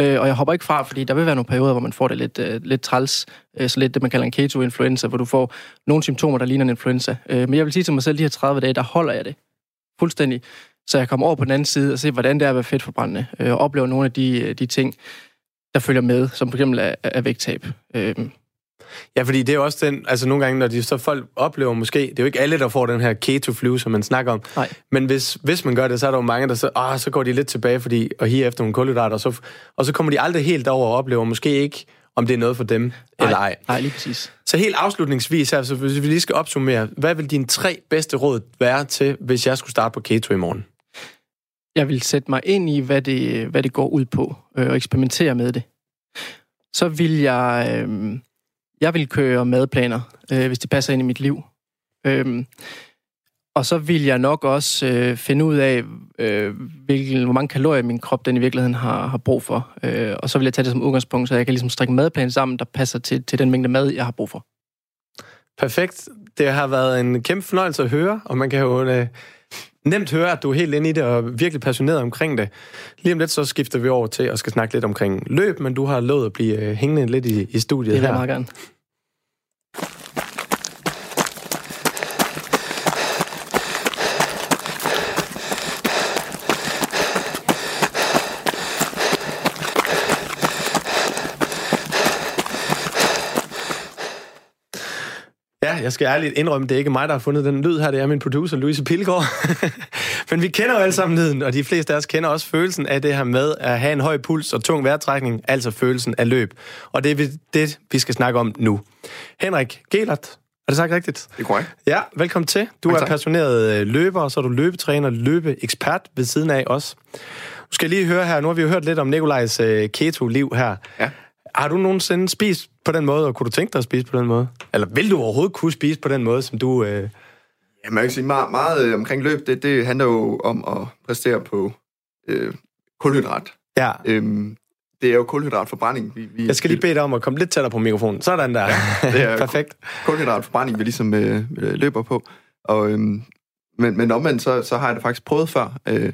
øh, og jeg hopper ikke fra, fordi der vil være nogle perioder, hvor man får det lidt, øh, lidt træls, øh, så lidt det, man kalder en keto-influenza, hvor du får nogle symptomer, der ligner en influenza. Øh, men jeg vil sige til mig selv, de her 30 dage, der holder jeg det fuldstændig, så jeg kommer over på den anden side og ser, hvordan det er at være fedtforbrændende, øh, og oplever nogle af de, øh, de ting, der følger med, som for eksempel er, er vægttab. Øh, Ja, fordi det er også den, altså nogle gange, når de så folk oplever måske, det er jo ikke alle, der får den her keto flu, som man snakker om. Nej. Men hvis, hvis man gør det, så er der jo mange, der så, ah, så går de lidt tilbage, fordi, og her efter nogle kulhydrater, og så, og så kommer de aldrig helt over og oplever måske ikke, om det er noget for dem, nej, eller ej. Nej, lige præcis. Så helt afslutningsvis, altså, hvis vi lige skal opsummere, hvad vil dine tre bedste råd være til, hvis jeg skulle starte på keto i morgen? Jeg vil sætte mig ind i, hvad det, hvad det går ud på, øh, og eksperimentere med det. Så vil jeg... Øh, jeg vil køre madplaner, øh, hvis det passer ind i mit liv. Øhm, og så vil jeg nok også øh, finde ud af, øh, hvilken, hvor mange kalorier min krop den i virkeligheden har, har brug for. Øh, og så vil jeg tage det som udgangspunkt, så jeg kan ligesom strikke en madplan sammen, der passer til, til den mængde mad, jeg har brug for. Perfekt. Det har været en kæmpe fornøjelse at høre, og man kan jo øh, nemt høre, at du er helt inde i det og virkelig passioneret omkring det. Lige om lidt så skifter vi over til at skal snakke lidt omkring løb, men du har lovet at blive øh, hængende lidt i, i studiet Det vil jeg her. meget gerne. Jeg skal ærligt indrømme, det er ikke mig, der har fundet den lyd her. Det er min producer, Louise Pilgaard. Men vi kender jo alle sammen lyden, og de fleste af os kender også følelsen af det her med at have en høj puls og tung vejrtrækning, altså følelsen af løb. Og det er det, vi skal snakke om nu. Henrik Gelert, er det sagt rigtigt? Det er korrekt. Ja, velkommen til. Du Mange er passioneret øh, løber, og så er du løbetræner, løbeekspert ved siden af os. Nu skal jeg lige høre her, nu har vi jo hørt lidt om Nikolajs øh, keto-liv her. Ja. Har du nogensinde spist på den måde, og kunne du tænke dig at spise på den måde? Eller vil du overhovedet kunne spise på den måde, som du... Øh... Ja, man kan sige meget, meget øh, omkring løb, det, det handler jo om at præstere på øh, kulhydrat. Ja, Øhm, det er jo kulhydratforbrænding. Vi, vi, jeg skal lige bede dig om at komme lidt tættere på mikrofonen. Sådan der. Ja, det er Perfekt. kulhydratforbrænding, vi ligesom øh, øh, løber på. Og, øhm, men, men omvendt, så, så har jeg det faktisk prøvet før, øh,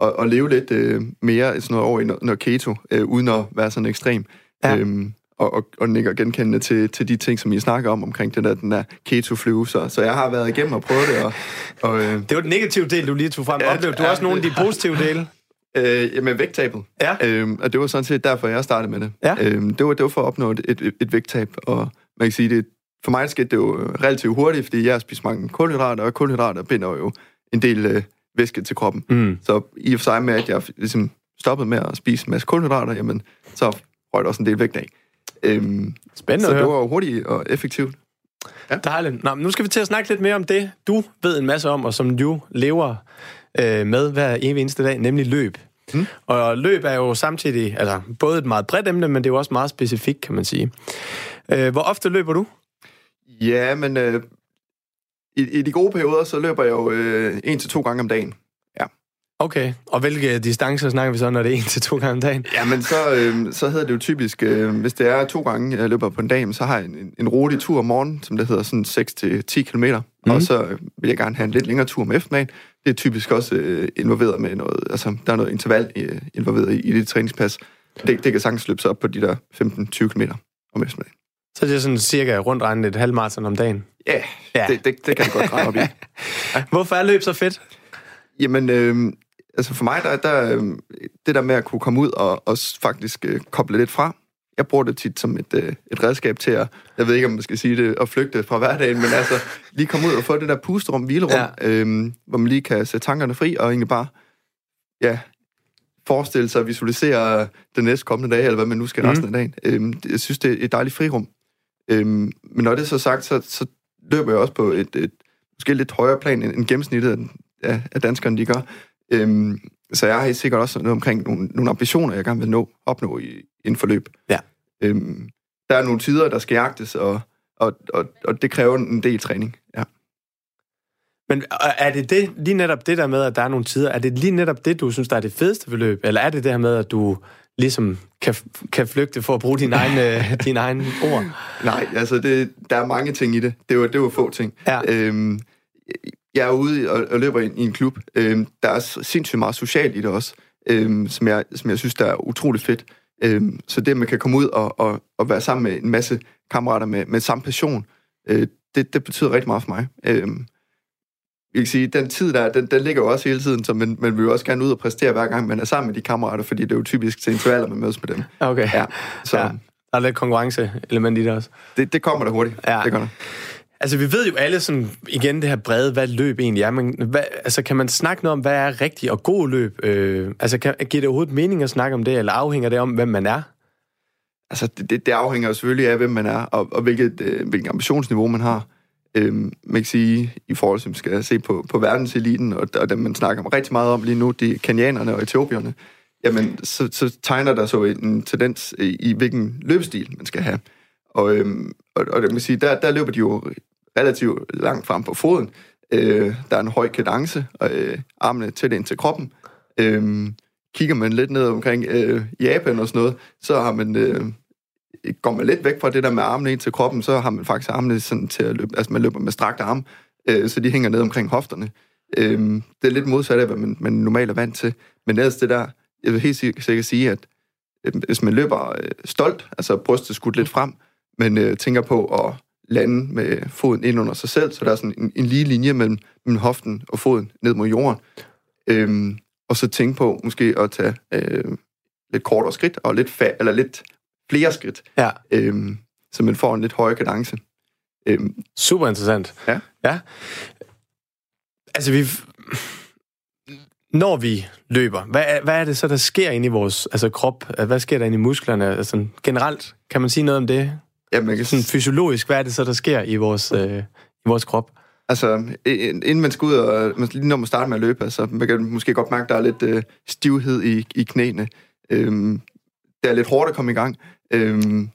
at, at leve lidt øh, mere sådan noget over i noget, noget keto, øh, uden at være sådan ekstrem. Ja. Øhm, og, og, og nikker genkendende til, til de ting, som I snakker om, omkring den der, den der keto-flyve. Så, så jeg har været igennem og prøvet det, og, og øh, Det var den negative del, du lige tog frem. Ja, Oplevede du ja, også nogle af de positive dele? Øh, jamen, vægttabet. Ja. Øhm, og det var sådan set derfor, jeg startede med det. Ja. Øhm, det, var, det var for at opnå et, et, et vægttab, og man kan sige, det, for mig skete det jo relativt hurtigt, fordi jeg spiser mange kulhydrater, og kulhydrater binder jo en del øh, væske til kroppen. Mm. Så i og for sig med, at jeg ligesom stoppede med at spise en masse kulhydrater, jamen, så røg der også en del vægt af. Øhm, Spændende så det var hurtigt og effektivt. Dejligt. Nå, men nu skal vi til at snakke lidt mere om det, du ved en masse om, og som du lever øh, med hver evig eneste dag, nemlig løb. Mm. Og løb er jo samtidig altså, både et meget bredt emne, men det er jo også meget specifikt, kan man sige. Øh, hvor ofte løber du? Ja, men øh, i, i de gode perioder, så løber jeg jo øh, en til to gange om dagen. Okay, og hvilke distancer snakker vi så, når det er en til to gange om dagen? Jamen, så, øh, så hedder det jo typisk, øh, hvis det er to gange, jeg løber på en dag, så har jeg en, en rolig tur om morgenen, som det hedder sådan 6-10 km. Mm. Og så øh, vil jeg gerne have en lidt længere tur om eftermiddagen. Det er typisk også øh, involveret med noget, altså der er noget interval øh, involveret i, i det træningspas. Det, det kan sagtens løbe sig op på de der 15-20 km om eftermiddagen. Så det er sådan cirka rundt regnet et halvmarathon om dagen. Ja, Ja. ja. Det, det, det kan det godt grænne op i. Hvorfor er løb så fedt? Jamen, øh, altså for mig, der, der øh, det der med at kunne komme ud og, og faktisk øh, koble lidt fra, jeg bruger det tit som et, øh, et redskab til at, jeg ved ikke, om man skal sige det, at flygte fra hverdagen, men altså lige komme ud og få det der pusterum, hvilerum, Ja. ja. øh, hvor man lige kan sætte tankerne fri, og egentlig bare, ja, forestille sig og visualisere den næste kommende dag, eller hvad man nu skal Mhm. resten af dagen. Øh, det- jeg synes, det er et dejligt frirum. Øh, men når det er så sagt, så, så løber jeg også på et, et måske lidt højere plan end, end gennemsnittet af, af, af danskerne, de gør. Øhm, så jeg har helt sikkert også noget omkring nogle, nogle ambitioner, jeg gerne vil nå, opnå i, inden for løb. Ja. Øhm, der er nogle tider, der skal jagtes, og, og, og, og det kræver en del træning. Ja. Men er det, det lige netop det der med, at der er nogle tider, er det lige netop det, du synes, der er det fedeste ved løb? Eller er det det her med, at du ligesom kan, kan flygte for at bruge dine egne, dine egne ord? Nej, altså det, der er mange ting i det. Det var, det var få ting. Ja. Øhm, jeg er ude og, og løber i, i en klub. Øhm, der er sindssygt meget socialt i det også, øhm, som, jeg, som jeg synes, der er utroligt fedt. Øhm, så det, at man kan komme ud og, og, og være sammen med en masse kammerater med, med samme passion, øh, det, det betyder rigtig meget for mig. Øhm, jeg kan sige, den tid der, den, den ligger jo også hele tiden, så man, man vil jo også gerne ud og præstere hver gang, man er sammen med de kammerater, fordi det er jo typisk til intervaller, man mødes med dem. Okay. Ja, så Ja. ja. Der er lidt konkurrenceelement i det også. Det, det kommer der hurtigt. Ja. Det gør der. Altså, vi ved jo alle sådan, igen det her brede, hvad løb egentlig er. Men hvad, altså, kan man snakke noget om, hvad er rigtig og god løb? Øh, altså, kan, giver det overhovedet mening at snakke om det, eller afhænger det om, hvem man er? Altså, det, det, det afhænger jo selvfølgelig af, hvem man er, og, og hvilket, øh, hvilket ambitionsniveau man har. Øhm, man kan sige, i forhold til, at man skal se på, på verdenseliten, og, og dem, man snakker rigtig meget om lige nu, de kenianerne og etiopierne, jamen, så, så tegner der så en tendens i, i, hvilken løbestil man skal have. Og, øhm, og, og det man sige, der, der løber de jo relativt langt frem på foden. Øh, der er en høj kadence, og øh, armene tæt ind til kroppen. Øh, kigger man lidt ned omkring øh, Japan og sådan noget, så har man øh, går man lidt væk fra det der med armene ind til kroppen, så har man faktisk armene sådan til at løbe, altså man løber med strakt arm, øh, så de hænger ned omkring hofterne. Øh, det er lidt modsat af, hvad man, man normalt er vant til. Men ellers det der, jeg vil helt sikkert sige, at øh, hvis man løber øh, stolt, altså brystet skudt lidt frem, men øh, tænker på at lande med foden ind under sig selv, så der er sådan en, en lige linje mellem, mellem hoften og foden ned mod jorden. Øhm, og så tænke på måske at tage øh, lidt kortere skridt, og lidt, fa- eller lidt flere skridt, Ja. øhm, så man får en lidt højere kadence. Øhm, Super interessant. Ja. ja. Altså, vi... Når vi løber, hvad er, hvad er det så, der sker inde i vores altså, krop? Hvad sker der inde i musklerne? Altså, generelt, kan man sige noget om det? Ja, man kan Sådan fysiologisk, hvad er det så, der sker i vores, øh, i vores krop? altså, inden man skal ud og, lige når man starter med at løbe, altså, man kan måske godt mærke, at der er lidt øh, stivhed i, i knæene. Øhm, det er lidt hårdt at komme i gang. Øhm,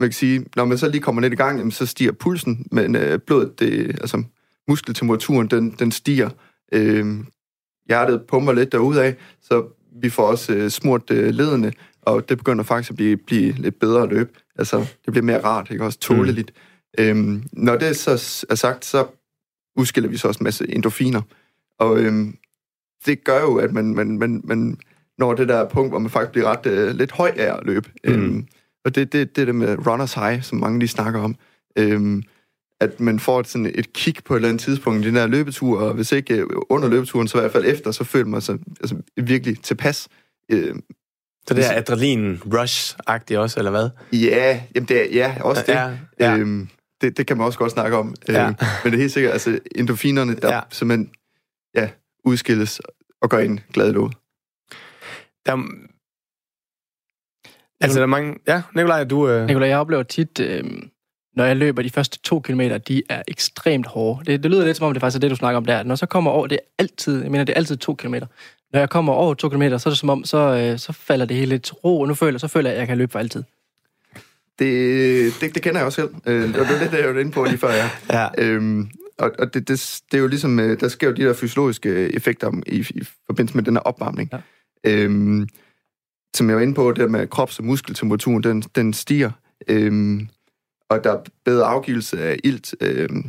man kan sige, når man så lige kommer lidt i gang, jamen, så stiger pulsen, men øh, blodet, det, altså muskeltemperaturen, den, den stiger. Øhm, hjertet pumper lidt derudad, så vi får også øh, smurt øh, ledene, og det begynder faktisk at blive, blive lidt bedre at løbe. Altså, det bliver mere rart, ikke? Også tåleligt. Mm. Øhm, når det så er sagt, så udskiller vi så også en masse endorfiner. Og øhm, det gør jo, at man, man, man, man når det der punkt, hvor man faktisk bliver ret øh, lidt høj af at løbe. Mm. Øhm, og det er det, det der med runners high, som mange lige snakker om. Øhm, at man får et, sådan et kick på et eller andet tidspunkt i den der løbetur, og hvis ikke øh, under løbeturen, så i hvert fald efter, så føler man sig altså, virkelig tilpas. Øh, Så det er adrenalin-rush-agtigt også, eller hvad? ja, jamen det er, ja, også det. Ja, ja. Øhm, det. Det kan man også godt snakke om. Ja. Øhm, men det er helt sikkert, altså endorfinerne, der Ja. ja. simpelthen ja, udskilles og gør en glad i låget. Der, er- altså, der er mange... Ja, Nikolaj, du... Øh, Nicolai, jeg oplever tit, øh, når jeg løber de første to kilometer, de er ekstremt hårde. Det, det lyder lidt som om, det faktisk er det, du snakker om der. Når så kommer over, det er altid, jeg mener, det er altid to kilometer. Når jeg kommer over to kilometer, så er det som om, så, øh, så falder det hele til ro, og nu føler, så føler jeg, at jeg kan løbe for altid. Det, det, det kender jeg også selv. Øh, og det er lidt, det jeg var inde på lige før, ja. ja. Øhm, og og det, det, det er jo ligesom, øh, der sker jo de der fysiologiske effekter om- i, i forbindelse med den her opvarmning. Ja. Øhm, som jeg var inde på, det med krops- og muskeltemperaturen, den, den stiger. Øhm, og der er bedre afgivelse af ilt øhm,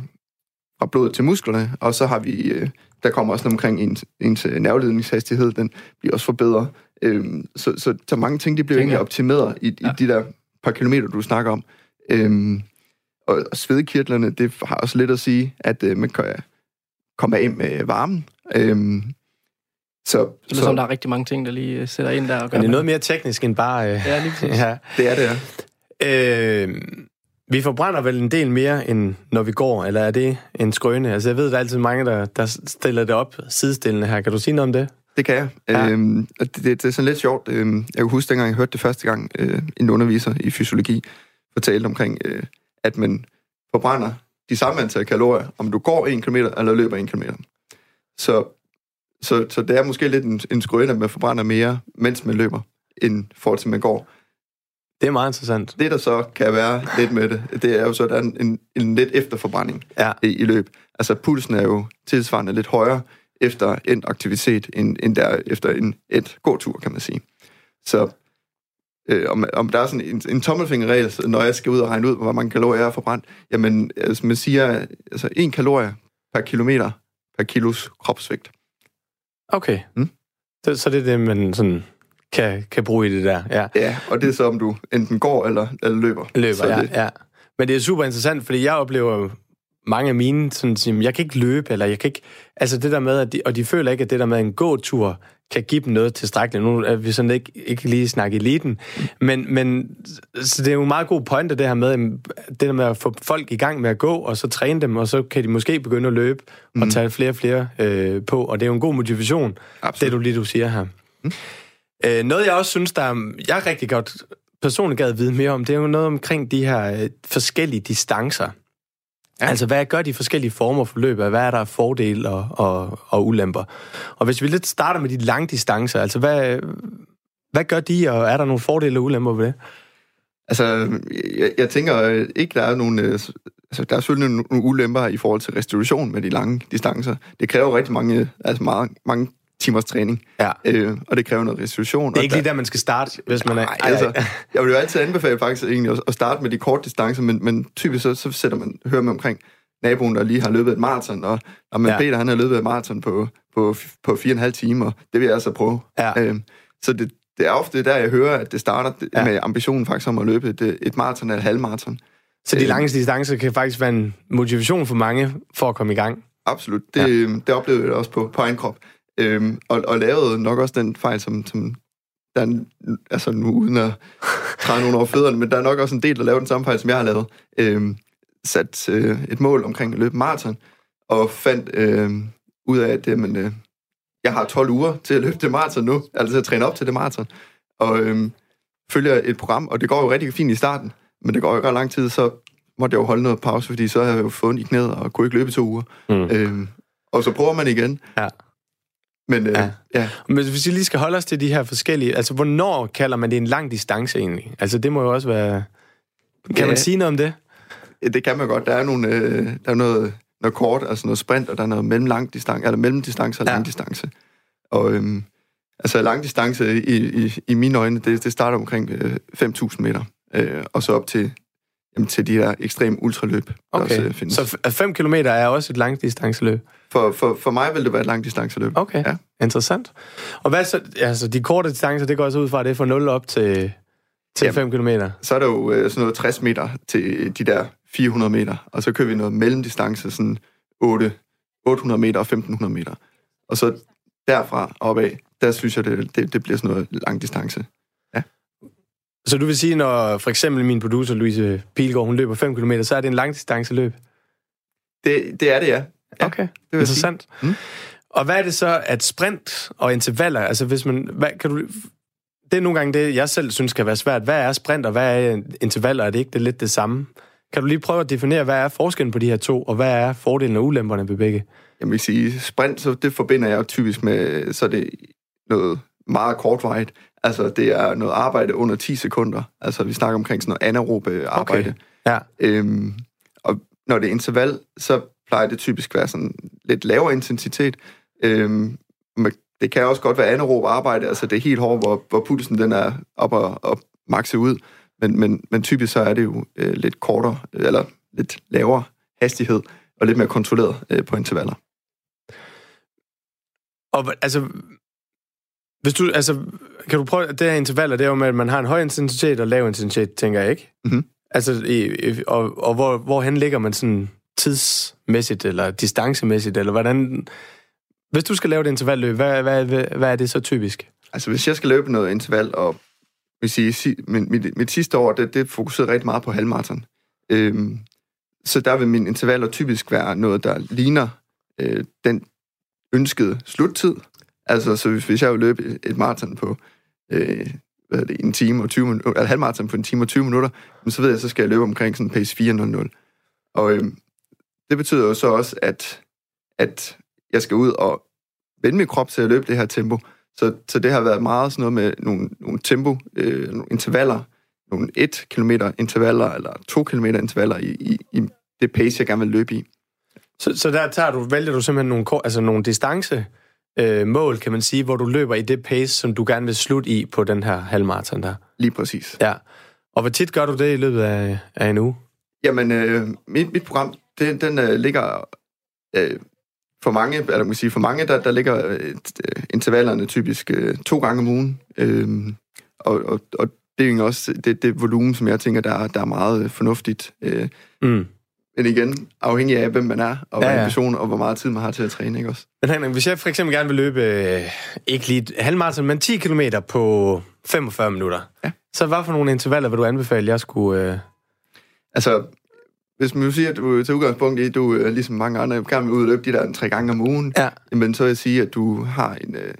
fra blodet til musklerne, og så har vi, øh, der kommer også omkring ens, ens øh, nerveledningshastighed, den bliver også forbedret. Øhm, så, så, så mange ting, de bliver egentlig optimeret i, Ja. i de der par kilometer, du snakker om. Øhm, og, og svedkirtlerne, det har også lidt at sige, at øh, man kan komme af med varmen. Øhm, så, Så så som, der er rigtig mange ting, der lige øh, sætter ind der og gør Men det er noget mere teknisk end bare... Øh, Ja, lige præcis. ja. det er det, ja. Øh, vi forbrænder vel en del mere, end når vi går, eller er det en skrøne? Altså, jeg ved, der er altid mange, der, der stiller det op sidestillende her. Kan du sige noget om det? Det kan jeg. Ja. Øhm, og det, det, det er sådan lidt sjovt. Øhm, jeg kan huske, dengang jeg hørte det første gang, øh, en underviser i fysiologi fortalte omkring, øh, at man forbrænder de samme antal kalorier, om du går 1 km eller løber 1 km. Så, så, så det er måske lidt en, en skrøne, at man forbrænder mere, mens man løber, end forhold til, man går. Det er meget interessant. Det, der så kan være lidt med det, det er jo så, at der er en, en, en lidt efterforbrænding Ja. i, i løb. Altså, pulsen er jo tilsvarende lidt højere efter en aktivitet, end, end der efter en et gåtur, kan man sige. Så øh, om, om der er sådan en, en tommelfingerregel, når jeg skal ud og regne ud, hvor mange kalorier jeg har forbrændt, jamen, altså, man siger, altså, en kalorie per kilometer per kilos kropsvægt. Okay. Mm. Så, så det er det, man sådan kan, kan bruge i det der. Ja. Ja, og det er så, om du enten går eller, eller løber. Løber, så ja, det, ja. Men det er super interessant, fordi jeg oplever mange af mine, sådan, siger, jeg kan ikke løbe, eller jeg kan ikke... Altså det der med, at de, og de føler ikke, at det der med en gåtur kan give dem noget tilstrækkeligt. Nu er vi sådan ikke, ikke lige snakke eliten, men, men så det er jo en meget god pointe, det her med, det der med at få folk i gang med at gå, og så træne dem, og så kan de måske begynde at løbe, mm. og tage flere og flere øh, på, og det er jo en god motivation, Absolut. det du lige du siger her. Mm. Øh, noget jeg også synes, der er, jeg rigtig godt personligt gad vide mere om, det er jo noget omkring de her øh, forskellige distancer. Ja. Altså, hvad gør de forskellige former for løb? Hvad er der fordele og, og, og ulemper? Og hvis vi lidt starter med de lange distancer, altså hvad, hvad gør de, og er der nogle fordele og ulemper ved det? Altså, jeg, jeg tænker øh, ikke, der er nogen... øh, Altså, der er selvfølgelig nogle ulemper i forhold til restitution med de lange distancer. Det kræver rigtig mange, altså meget, mange timers træning. Ja. Øh, og det kræver noget restitution. Det er ikke lige der, man skal starte, hvis man er... Nej, altså, jeg vil jo altid anbefale faktisk egentlig at- at starte med de korte distancer, men, men typisk så, så sætter man, hører man omkring naboen, der lige har løbet et maraton, og, og men Ja. Peter, han har løbet et maraton på, på, på fire og en halv timer, det vil jeg altså prøve. Ja. Øhm, så det, det er ofte der, jeg hører, at det starter Ja. med ambitionen faktisk om at løbe et, et maraton eller et halvmaraton. Så de Øh, lange distancer kan faktisk være en motivation for mange for at komme i gang. Absolut. Det, ja. det oplevede jeg også på, på egen krop. Øhm, og, og lavede nok også den fejl, som, som der er, altså nu uden at træde nogen over fødderne, men der er nok også en del, der laver den samme fejl, som jeg har lavet. Øhm, sat øh, et mål omkring at løbe maraton, og fandt øh, ud af, at jamen, øh, jeg har 12 uger til at løbe det maraton nu, altså til at træne op til det maraton. Og øh, følger et program, og det går jo rigtig fint i starten, men det går jo ikke ret lang tid, så måtte jeg jo holde noget pause, fordi så havde jeg jo fået i knæet og kunne ikke løbe i to uger. Mm. Øhm, og så prøver man igen. Ja. Men øh, Ja. ja. ja, Men hvis vi lige skal holde os til de her forskellige... Altså, hvornår kalder man det en lang distance egentlig? Altså, det må jo også være... Kan Ja. man sige noget om det? det kan man godt. Der er, nogle, øh, der er noget, noget kort, altså noget sprint, og der er noget mellemlang distance, eller mellemdistance og Ja. ja. langdistance. Og øhm, altså langdistance i, i, i mine øjne, det, det starter omkring øh, 5.000 meter, øh, og så op til, jamen, til de der ekstreme ultraløb, der også Okay, øh, findes. så 5 km er også et langdistanceløb. For, for, for mig vil det være et langdistanceløb. Okay, Ja. interessant. Og hvad så... Altså, de korte distancer, det går også ud fra, at det er fra 0 op til, til Jamen. 5 km. Så er der jo øh, sådan noget 60 meter til de der 400 meter, og så kører vi noget mellemdistance, sådan 8, 800 meter og 1500 meter. Og så derfra opad, der synes jeg, det, det, det bliver sådan noget langdistance. Så du vil sige, når for eksempel min producer, Louise Pilgaard, hun løber 5 km, så er det en langdistanceløb? Det, det er det, ja. Ja, Okay, det vil interessant. Mm. Og hvad er det så, at sprint og intervaller, altså hvis man, hvad, kan du, det er nogle gange det, jeg selv synes kan være svært. Hvad er sprint, og hvad er intervaller? Er det ikke det lidt det samme? Kan du lige prøve at definere, hvad er forskellen på de her to, og hvad er fordelen og ulemperne ved begge? Jeg vil sige, sprint, så det forbinder jeg typisk med, så er det noget meget kortvarigt. Altså, det er noget arbejde under 10 sekunder. Altså, vi snakker omkring sådan noget anaerobe arbejde. Ja. Øhm, og når det er interval, så plejer det typisk være sådan lidt lavere intensitet. Øhm, men det kan også godt være anaerob arbejde, altså det er helt hårdt, hvor, hvor pulsen den er op og, og makse ud. Men, men, men typisk så er det jo øh, lidt kortere, eller lidt lavere hastighed, og lidt mere kontrolleret øh, på intervaller. Og altså, hvis du, altså, kan du prøve, det her intervaller, det er jo med, at man har en høj intensitet og lav intensitet, tænker jeg, ikke? Mhm. Altså, i, i, og, og hvor, hvorhen ligger man sådan tidsmæssigt, eller distancemæssigt, eller hvordan... Hvis du skal lave et intervalløb, hvad, hvad, hvad, hvad er det så typisk? Altså, hvis jeg skal løbe noget interval, og vil sige, si, mit, mit, mit sidste år, det, det fokuserede rigtig meget på halvmarathon. Øhm, så der vil mine intervaller typisk være noget, der ligner øh, den ønskede sluttid. Altså, så hvis, hvis jeg jo løbe et, maraton på øh, hvad er det, en time og 20 minutter, eller halvmaraton på en time og 20 minutter, så ved jeg, så skal jeg løbe omkring sådan pace 4.00. Og øh, det betyder jo så også, at, at jeg skal ud og vende min krop til at løbe det her tempo. Så, så det har været meget sådan noget med nogle, nogle tempo, øh, nogle intervaller, nogle 1 km intervaller, eller 2 km intervaller i, i, i det pace, jeg gerne vil løbe i. Så, så der tager du, vælger du simpelthen nogle, altså nogle distance øh, mål, kan man sige, hvor du løber i det pace, som du gerne vil slutte i på den her halvmarathon der. Lige præcis. Ja. Og hvor tit gør du det i løbet af, af en uge? Jamen, øh, mit, mit program, det, den øh, ligger øh, for mange, eller man kan sige, for mange, der, der ligger øh, øh, intervallerne typisk øh, to gange om ugen. Øh, og, og, og det er jo også det, det volumen, som jeg tænker, der, er- der er meget øh, fornuftigt. Øh, Mm. Men igen, afhængig af, hvem man er, og Ja, ja, ja. ja. ambition, og hvor meget tid man har til at træne, ikke også? Men Henrik, hvis jeg for eksempel gerne vil løbe, øh, ikke lige halvmarathon, men 10 km på 45 minutter, Ja. så hvad for nogle intervaller vil du anbefale, jeg skulle... Øh... Altså, hvis man siger, at du tager udgangspunkt i, at du øh, ligesom mange andre gerne vil ud og løbe de der tre gange om ugen, Ja. jamen så vil jeg sige, at du har en, øh,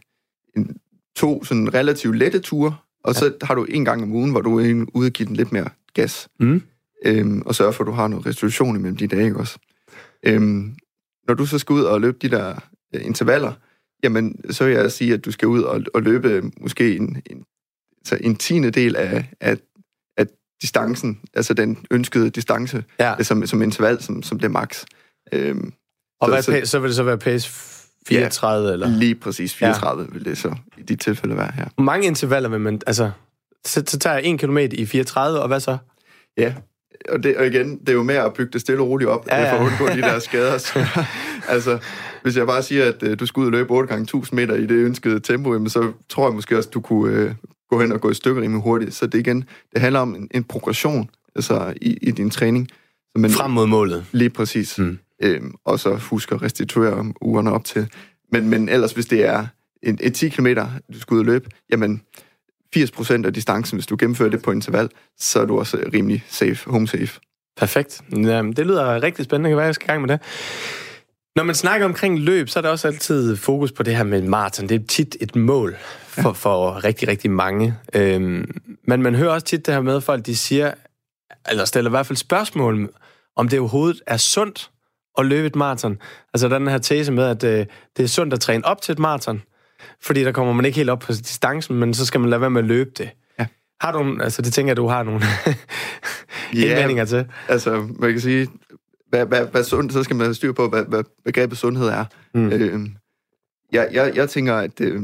en to sådan relativt lette ture, og så har du en gang om ugen, hvor du er ude og give den lidt mere gas. Mm. Øhm, og sørge for, at du har noget restitution imellem de dage, ikke også? Øhm, når du så skal ud og løbe de der øh, intervaller, jamen, så vil jeg sige, at du skal ud og, og løbe måske en, en, altså en tiende del af, af, af distancen, altså den ønskede distance, Ja. som, som interval, som, som det max. Øhm, Og så- hvad så- pace, så vil det så være pace 34 eller... Lige præcis 34 ja. vil det så i de tilfælde være her. Hvor mange intervaller vil man... Altså, så, så tager jeg 1 km i 34, og hvad så? Ja, og, det, og igen, det er jo med at bygge det stille og roligt op, Ja, ja, for at undgå de der skader. Så, altså, hvis jeg bare siger, at øh, du skal ud og løbe 8 gange 1000 meter i det ønskede tempo, jamen, så tror jeg måske også, at du kunne øh, gå hen og gå i stykker rimelig hurtigt. Så det igen, det handler om en, en progression altså, i, i din træning. Så man, Frem mod målet. Lige præcis. Mm. Øhm, og så husk at restituere ugerne op til. Men, men ellers, hvis det er en, et 10 km, du skal ud og løbe, jamen 80% af distancen, hvis du gennemfører det på interval, så er du også rimelig safe, home safe. Perfekt. Jamen, det lyder rigtig spændende. Det kan være, jeg skal i gang med det. Når man snakker omkring løb, så er der også altid fokus på det her med maraton. Det er tit et mål for, for rigtig, rigtig mange. Øhm, men man hører også tit det her med, at folk de siger, eller stiller i hvert fald spørgsmål, om det overhovedet er sundt at løbe et maraton. Altså den her tese med, at øh, det er sundt at træne op til et maraton, fordi der kommer man ikke helt op på distancen, men så skal man lade være med at løbe det. Ja. Har du, altså det tænker jeg, du har nogle indvendinger til. Altså, man kan sige, hvad, hvad, hvad sund, så skal man have styr på, hvad, hvad begrebet sundhed er. Mm. Øh, jeg, jeg, jeg tænker, at øh,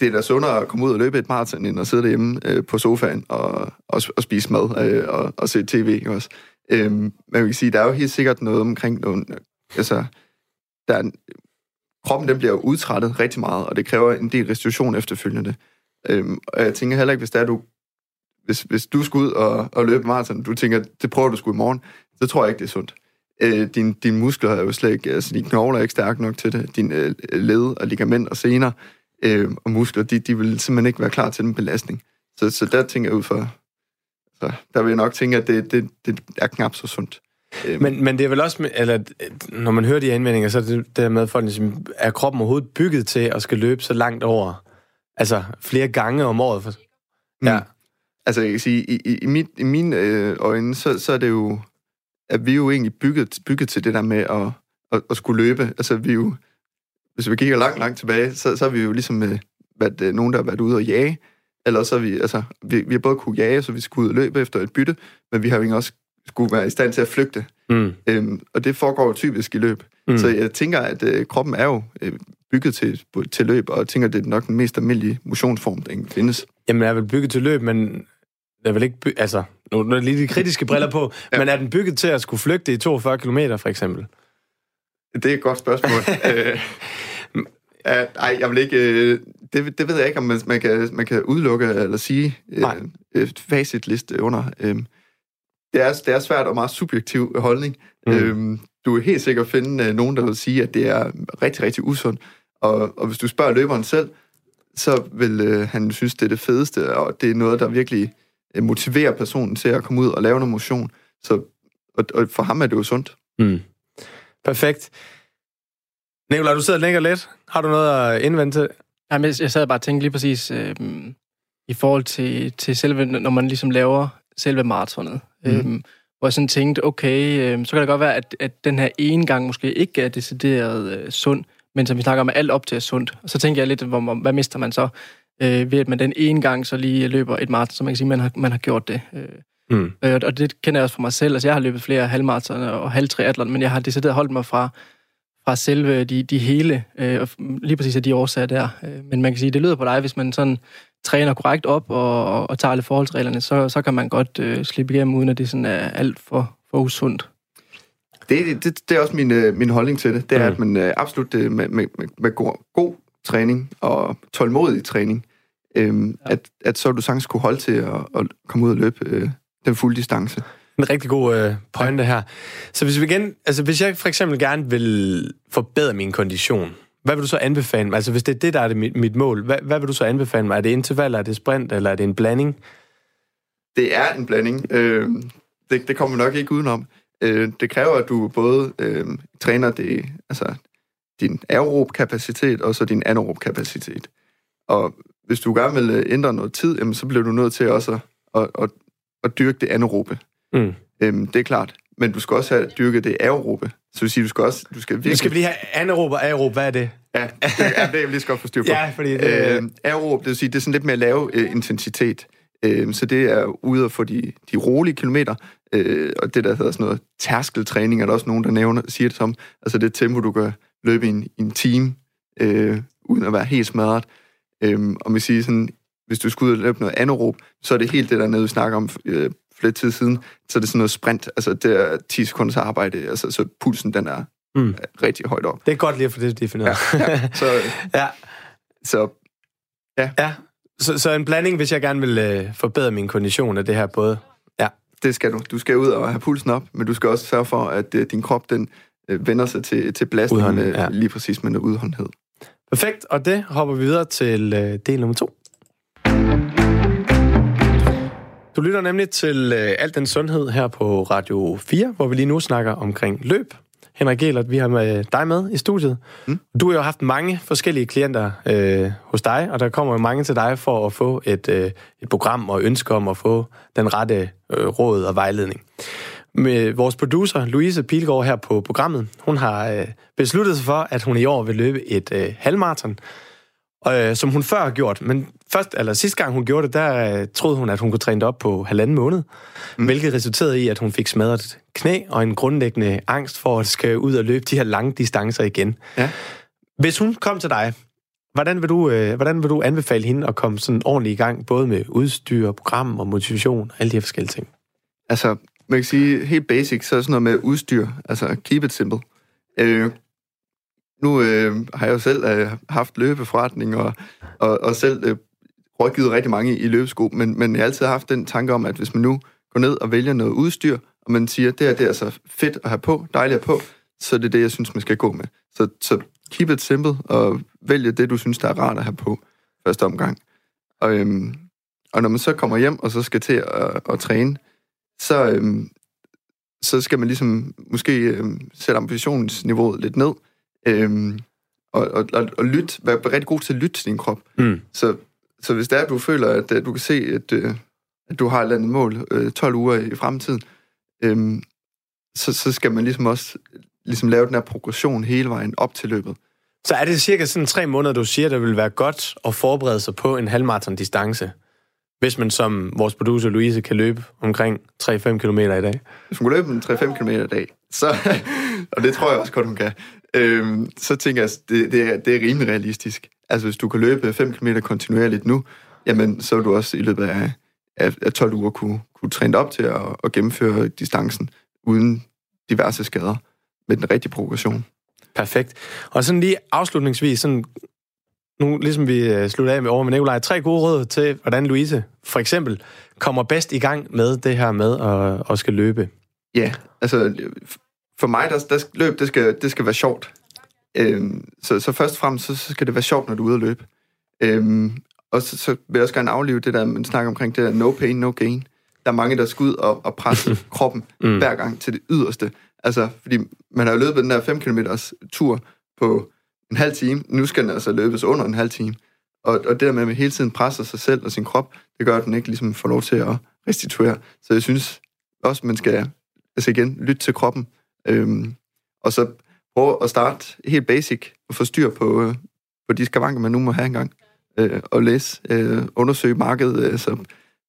det er da sundere at komme ud og løbe et maraton, end at sidde derhjemme øh, på sofaen og, og, og spise mad øh, og, og se tv også. Øh, man kan sige, der er jo helt sikkert noget omkring nogle, altså, der er, en- kroppen den bliver udtrættet rigtig meget, og det kræver en del restitution efterfølgende. Øhm, og jeg tænker heller ikke, hvis der er du hvis, hvis du skal ud og, og løbe maraton, du tænker, det prøver du sgu i morgen, så tror jeg ikke, det er sundt. Øh, din, dine muskler er jo slet ikke, altså dine knogler er ikke stærke nok til det. Dine øh, led og ligament og sener øh, og muskler, de, de vil simpelthen ikke være klar til den belastning. Så, så der tænker jeg ud for, så der vil jeg nok tænke, at det, det, det er knap så sundt. Øh, Men, men det er vel også, eller når man hører de her indvendinger, så er det der med, at folk ligesom, er kroppen overhovedet bygget til at skal løbe så langt over, altså flere gange om året? For, ja. Altså, jeg kan sige, i, i, i, mit, i mine øh, øjne, så, så er det jo, at vi er jo egentlig bygget, bygget til det der med at, at, at skulle løbe. Altså, vi jo, hvis vi kigger langt, langt tilbage, så, så er vi jo ligesom øh, været, øh, nogen, der har været ude og jage. Eller så er vi, altså, vi, vi har både kunne jage, så vi skulle ud og løbe efter et bytte, men vi har jo også skulle være i stand til at flygte. Mm. Øhm, og det foregår jo typisk i løb. Mm. Så jeg tænker, at øh, kroppen er jo øh, bygget til, til løb, og jeg tænker, at det er nok den mest almindelige motionsform, der findes. Jamen, er vel bygget til løb, men er vel ikke by- altså, nu er lige de kritiske briller på, ja. men er den bygget til at skulle flygte i 42 km, for eksempel? Det er et godt spørgsmål. øh, ej, jeg vil ikke... Øh, det, det ved jeg ikke, om man, man, kan, man kan udelukke eller sige Nej. øh, et facitliste under. Øh, det, er, det er svært og meget subjektiv holdning. Mm. Mm. Øh, du er helt sikkert finde øh, nogen, der vil sige, at det er rigtig, rigtig usundt. Og, og hvis du spørger løberen selv, så vil øh, han synes, det er det fedeste, og det er noget, der virkelig øh, motiverer personen til at komme ud og lave noget motion. Så, og, og for ham er det jo sundt. Mm. Perfekt. Nicolaj, du sidder og lidt. Har du noget at indvende til? Jamen, jeg, jeg sad bare og tænkte lige præcis øh, i forhold til, til selve, når man ligesom laver selve maratonet. Mm. Øh, hvor jeg sådan tænkte, okay, øh, så kan det godt være, at, at den her ene gang måske ikke er decideret øh, sund, men som vi snakker om, at alt op til er sundt. Og så tænker jeg lidt, hvor, hvad mister man så øh, ved, at man den ene gang så lige løber et maraton, så man kan sige, at man har, man har gjort det. Øh, Mm. Øh, og det kender jeg også fra mig selv. Altså, jeg har løbet flere halvmarathon og halvtriathlon, men jeg har decideret holdt mig fra, fra selve de, de hele, øh, og lige præcis af de årsager der. Øh, men man kan sige, det lyder på dig, hvis man sådan træner korrekt op og, og, og tager alle forholdsreglerne, så, så kan man godt øh, slippe igennem, uden at det sådan er alt for, for usundt. Det, det, det er også min, øh, min holdning til det. Det er, Mm. at man øh, absolut øh, med, med, med, med god, god træning og tålmodig træning, øhm, ja. at, at så du sagtens kunne holde til at, at komme ud og løbe øh, den fulde distance. En rigtig god øh, pointe her. Så hvis vi igen, altså hvis jeg for eksempel gerne vil forbedre min kondition, hvad vil du så anbefale mig? Altså hvis det er det, der er det, mit, mit mål, hvad, hvad vil du så anbefale mig? Er det interval, er det sprint, eller er det en blanding? Det er en blanding. Øh, det, det kommer nok ikke udenom. Øh, det kræver, at du både øh, træner det, altså, din aerob kapacitet og så din anaerob kapacitet. Og hvis du gerne vil øh, ændre noget tid, jamen, så bliver du nødt til også at, at, at, at dyrke det anaerobe. Mm. Øhm, det er klart. Men du skal også have dyrket det aerobe. Så vil sige, du skal også... Du skal virkelig... Nu skal vi lige have anaerob og aerob, hvad er det? Ja, det, ja, det er jeg lige så godt forstyrre på. Ja, fordi det... Øh, aerob, det vil sige, det er sådan lidt mere lave øh, intensitet. Øh, så det er ude at få de, de rolige kilometer, øh, og det, der hedder sådan noget tærskeltræning, er der også nogen, der nævner, siger det som, altså det tempo, du kan løbe i en, i en time, øh, uden at være helt smadret. Øhm, og man siger sådan, hvis du skulle ud og løbe noget anaerob, så er det helt det der nede, vi snakker om øh, lidt tid siden, så er det sådan noget sprint, altså det er 10 sekunders arbejde, altså så pulsen den er mm. rigtig højt op. Det er godt lige at få det defineret. Ja, ja. Så, ja. så ja. ja. Så, så en blanding, hvis jeg gerne vil øh, forbedre min kondition af det her både. Ja. Det skal du. Du skal ud og have pulsen op, men du skal også sørge for, at øh, din krop den øh, vender sig til, til belastning med, ja. lige præcis med noget udholdenhed. Perfekt, og det hopper vi videre til øh, del nummer to. Du lytter nemlig til øh, Alt den Sundhed her på Radio 4, hvor vi lige nu snakker omkring løb. Henrik Gelert, vi har med dig med i studiet. Mm. Du har jo haft mange forskellige klienter øh, hos dig, og der kommer jo mange til dig for at få et, øh, et program og ønske om at få den rette øh, råd og vejledning. Med vores producer, Louise Pilgaard her på programmet, hun har øh, besluttet sig for, at hun i år vil løbe et øh, halvmarathon, øh, som hun før har gjort. Men først, eller sidste gang hun gjorde det, der øh, troede hun, at hun kunne træne det op på halvanden måned, mm. hvilket resulterede i, at hun fik smadret knæ og en grundlæggende angst for at skal ud og løbe de her lange distancer igen. Ja. Hvis hun kom til dig, hvordan vil, du, øh, hvordan vil du anbefale hende at komme sådan ordentligt i gang, både med udstyr, program og motivation og alle de her forskellige ting? Altså, man kan sige, helt basic, så er sådan noget med udstyr, altså keep it simple. Øh, nu øh, har jeg jo selv øh, haft løbeforretning og, og, og selv øh, rådgivet rigtig mange i løbesko, men, men jeg har altid haft den tanke om, at hvis man nu går ned og vælger noget udstyr, og man siger, det er, det er altså fedt at have på, dejligt at have på, så det er det, jeg synes, man skal gå med. Så, så keep it simple, og vælge det, du synes, der er rart at have på første omgang. Og, øhm, og når man så kommer hjem, og så skal til at, at træne, så, øhm, så skal man ligesom måske øhm, sætte ambitionsniveauet lidt ned, øhm, og, og, og, og lytte, være rigtig god til at lytte til din krop. Mm. Så, så hvis det er, at du føler, at, at du kan se, at, øh, at du har et eller andet mål øh, 12 uger i fremtiden, øhm, så, så skal man ligesom også ligesom lave den her progression hele vejen op til løbet. Så er det cirka sådan tre måneder, du siger, der vil være godt at forberede sig på en halvmarathon distance? hvis man som vores producer Louise kan løbe omkring 3-5 km i dag? Hvis hun kan løbe 3-5 km i dag, så, og det tror jeg også godt, hun kan, øhm, så tænker jeg, det, det, er, det er rimelig realistisk. Altså, hvis du kan løbe 5 km kontinuerligt nu, jamen, så vil du også i løbet af, af, af 12 uger kunne, kunne træne op til at, at gennemføre distancen uden diverse skader med den rigtige progression. Perfekt. Og sådan lige afslutningsvis, sådan nu ligesom vi øh, slutter af med over med Nikolaj, tre gode råd til, hvordan Louise for eksempel kommer bedst i gang med det her med at, at skal løbe. Ja, altså for mig, der, der løb, det skal, det skal være sjovt. Øhm, så, så først og fremmest, så, så skal det være sjovt, når du er ude at løbe. Øhm, og så, så vil jeg også gerne aflive det der, man snakker omkring det der no pain, no gain. Der er mange, der skal ud og, og presse kroppen mm. hver gang til det yderste. Altså, fordi man har jo løbet den der 5 km tur på en halv time. Nu skal den altså løbes under en halv time. Og, og det der med, at man hele tiden presser sig selv og sin krop, det gør, at den ikke ligesom får lov til at restituere. Så jeg synes også, man skal altså igen lytte til kroppen. Øhm, og så prøve at starte helt basic og få styr på, øh, på de skavanker, man nu må have engang. Øh, og læse, øh, undersøge markedet øh, så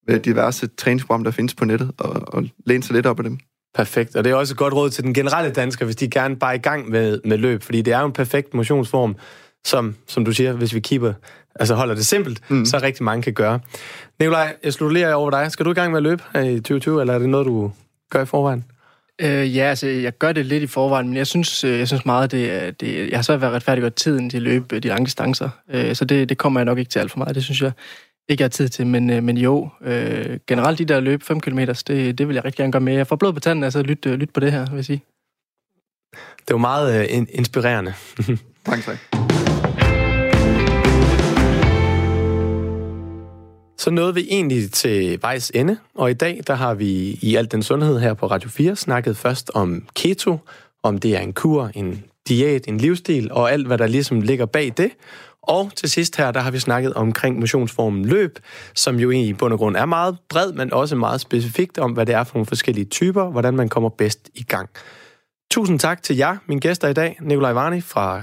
med diverse træningsprogrammer, der findes på nettet, og, og læne sig lidt op af dem. Perfekt, og det er også et godt råd til den generelle dansker, hvis de gerne bare er i gang med, med løb, fordi det er jo en perfekt motionsform, som, som du siger, hvis vi keeper, altså holder det simpelt, mm. så rigtig mange kan gøre. Nikolaj, jeg slutter lige over dig. Skal du i gang med at løbe her i 2020, eller er det noget, du gør i forvejen? Øh, ja, altså, jeg gør det lidt i forvejen, men jeg synes, øh, jeg synes meget, det, det, jeg har så været retfærdigt tiden til at løbe de lange distancer, øh, så det, det kommer jeg nok ikke til alt for meget, det synes jeg ikke har tid til, men, øh, men jo, øh, generelt de der løb 5 km, det, det vil jeg rigtig gerne gøre med. Jeg får blod på tanden, altså lyt, øh, lyt på det her, vil jeg sige. Det var meget øh, inspirerende. tak, tak. Så nåede vi egentlig til vejs ende, og i dag der har vi i alt den sundhed her på Radio 4 snakket først om keto, om det er en kur, en diæt, en livsstil og alt, hvad der ligesom ligger bag det. Og til sidst her, der har vi snakket omkring motionsformen løb, som jo egentlig i bund og grund er meget bred, men også meget specifikt om, hvad det er for nogle forskellige typer, hvordan man kommer bedst i gang. Tusind tak til jer, mine gæster i dag, Nikolaj Varni fra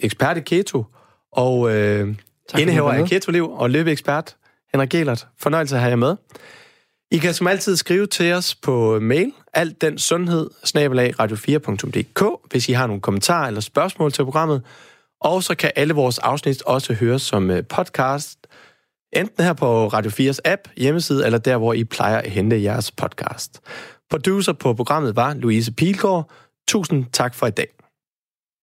Ekspert i Keto, og øh, indehaver af Keto-liv og løbeekspert Henrik Gelert. Fornøjelse at have jer med. I kan som altid skrive til os på mail, alt den sundhed, radio4.dk, hvis I har nogle kommentarer eller spørgsmål til programmet. Og så kan alle vores afsnit også høres som øh, podcast, enten her på Radio 4's app, hjemmeside, eller der, hvor I plejer at hente jeres podcast. Producer på programmet var Louise Pilgaard. Tusind tak for i dag.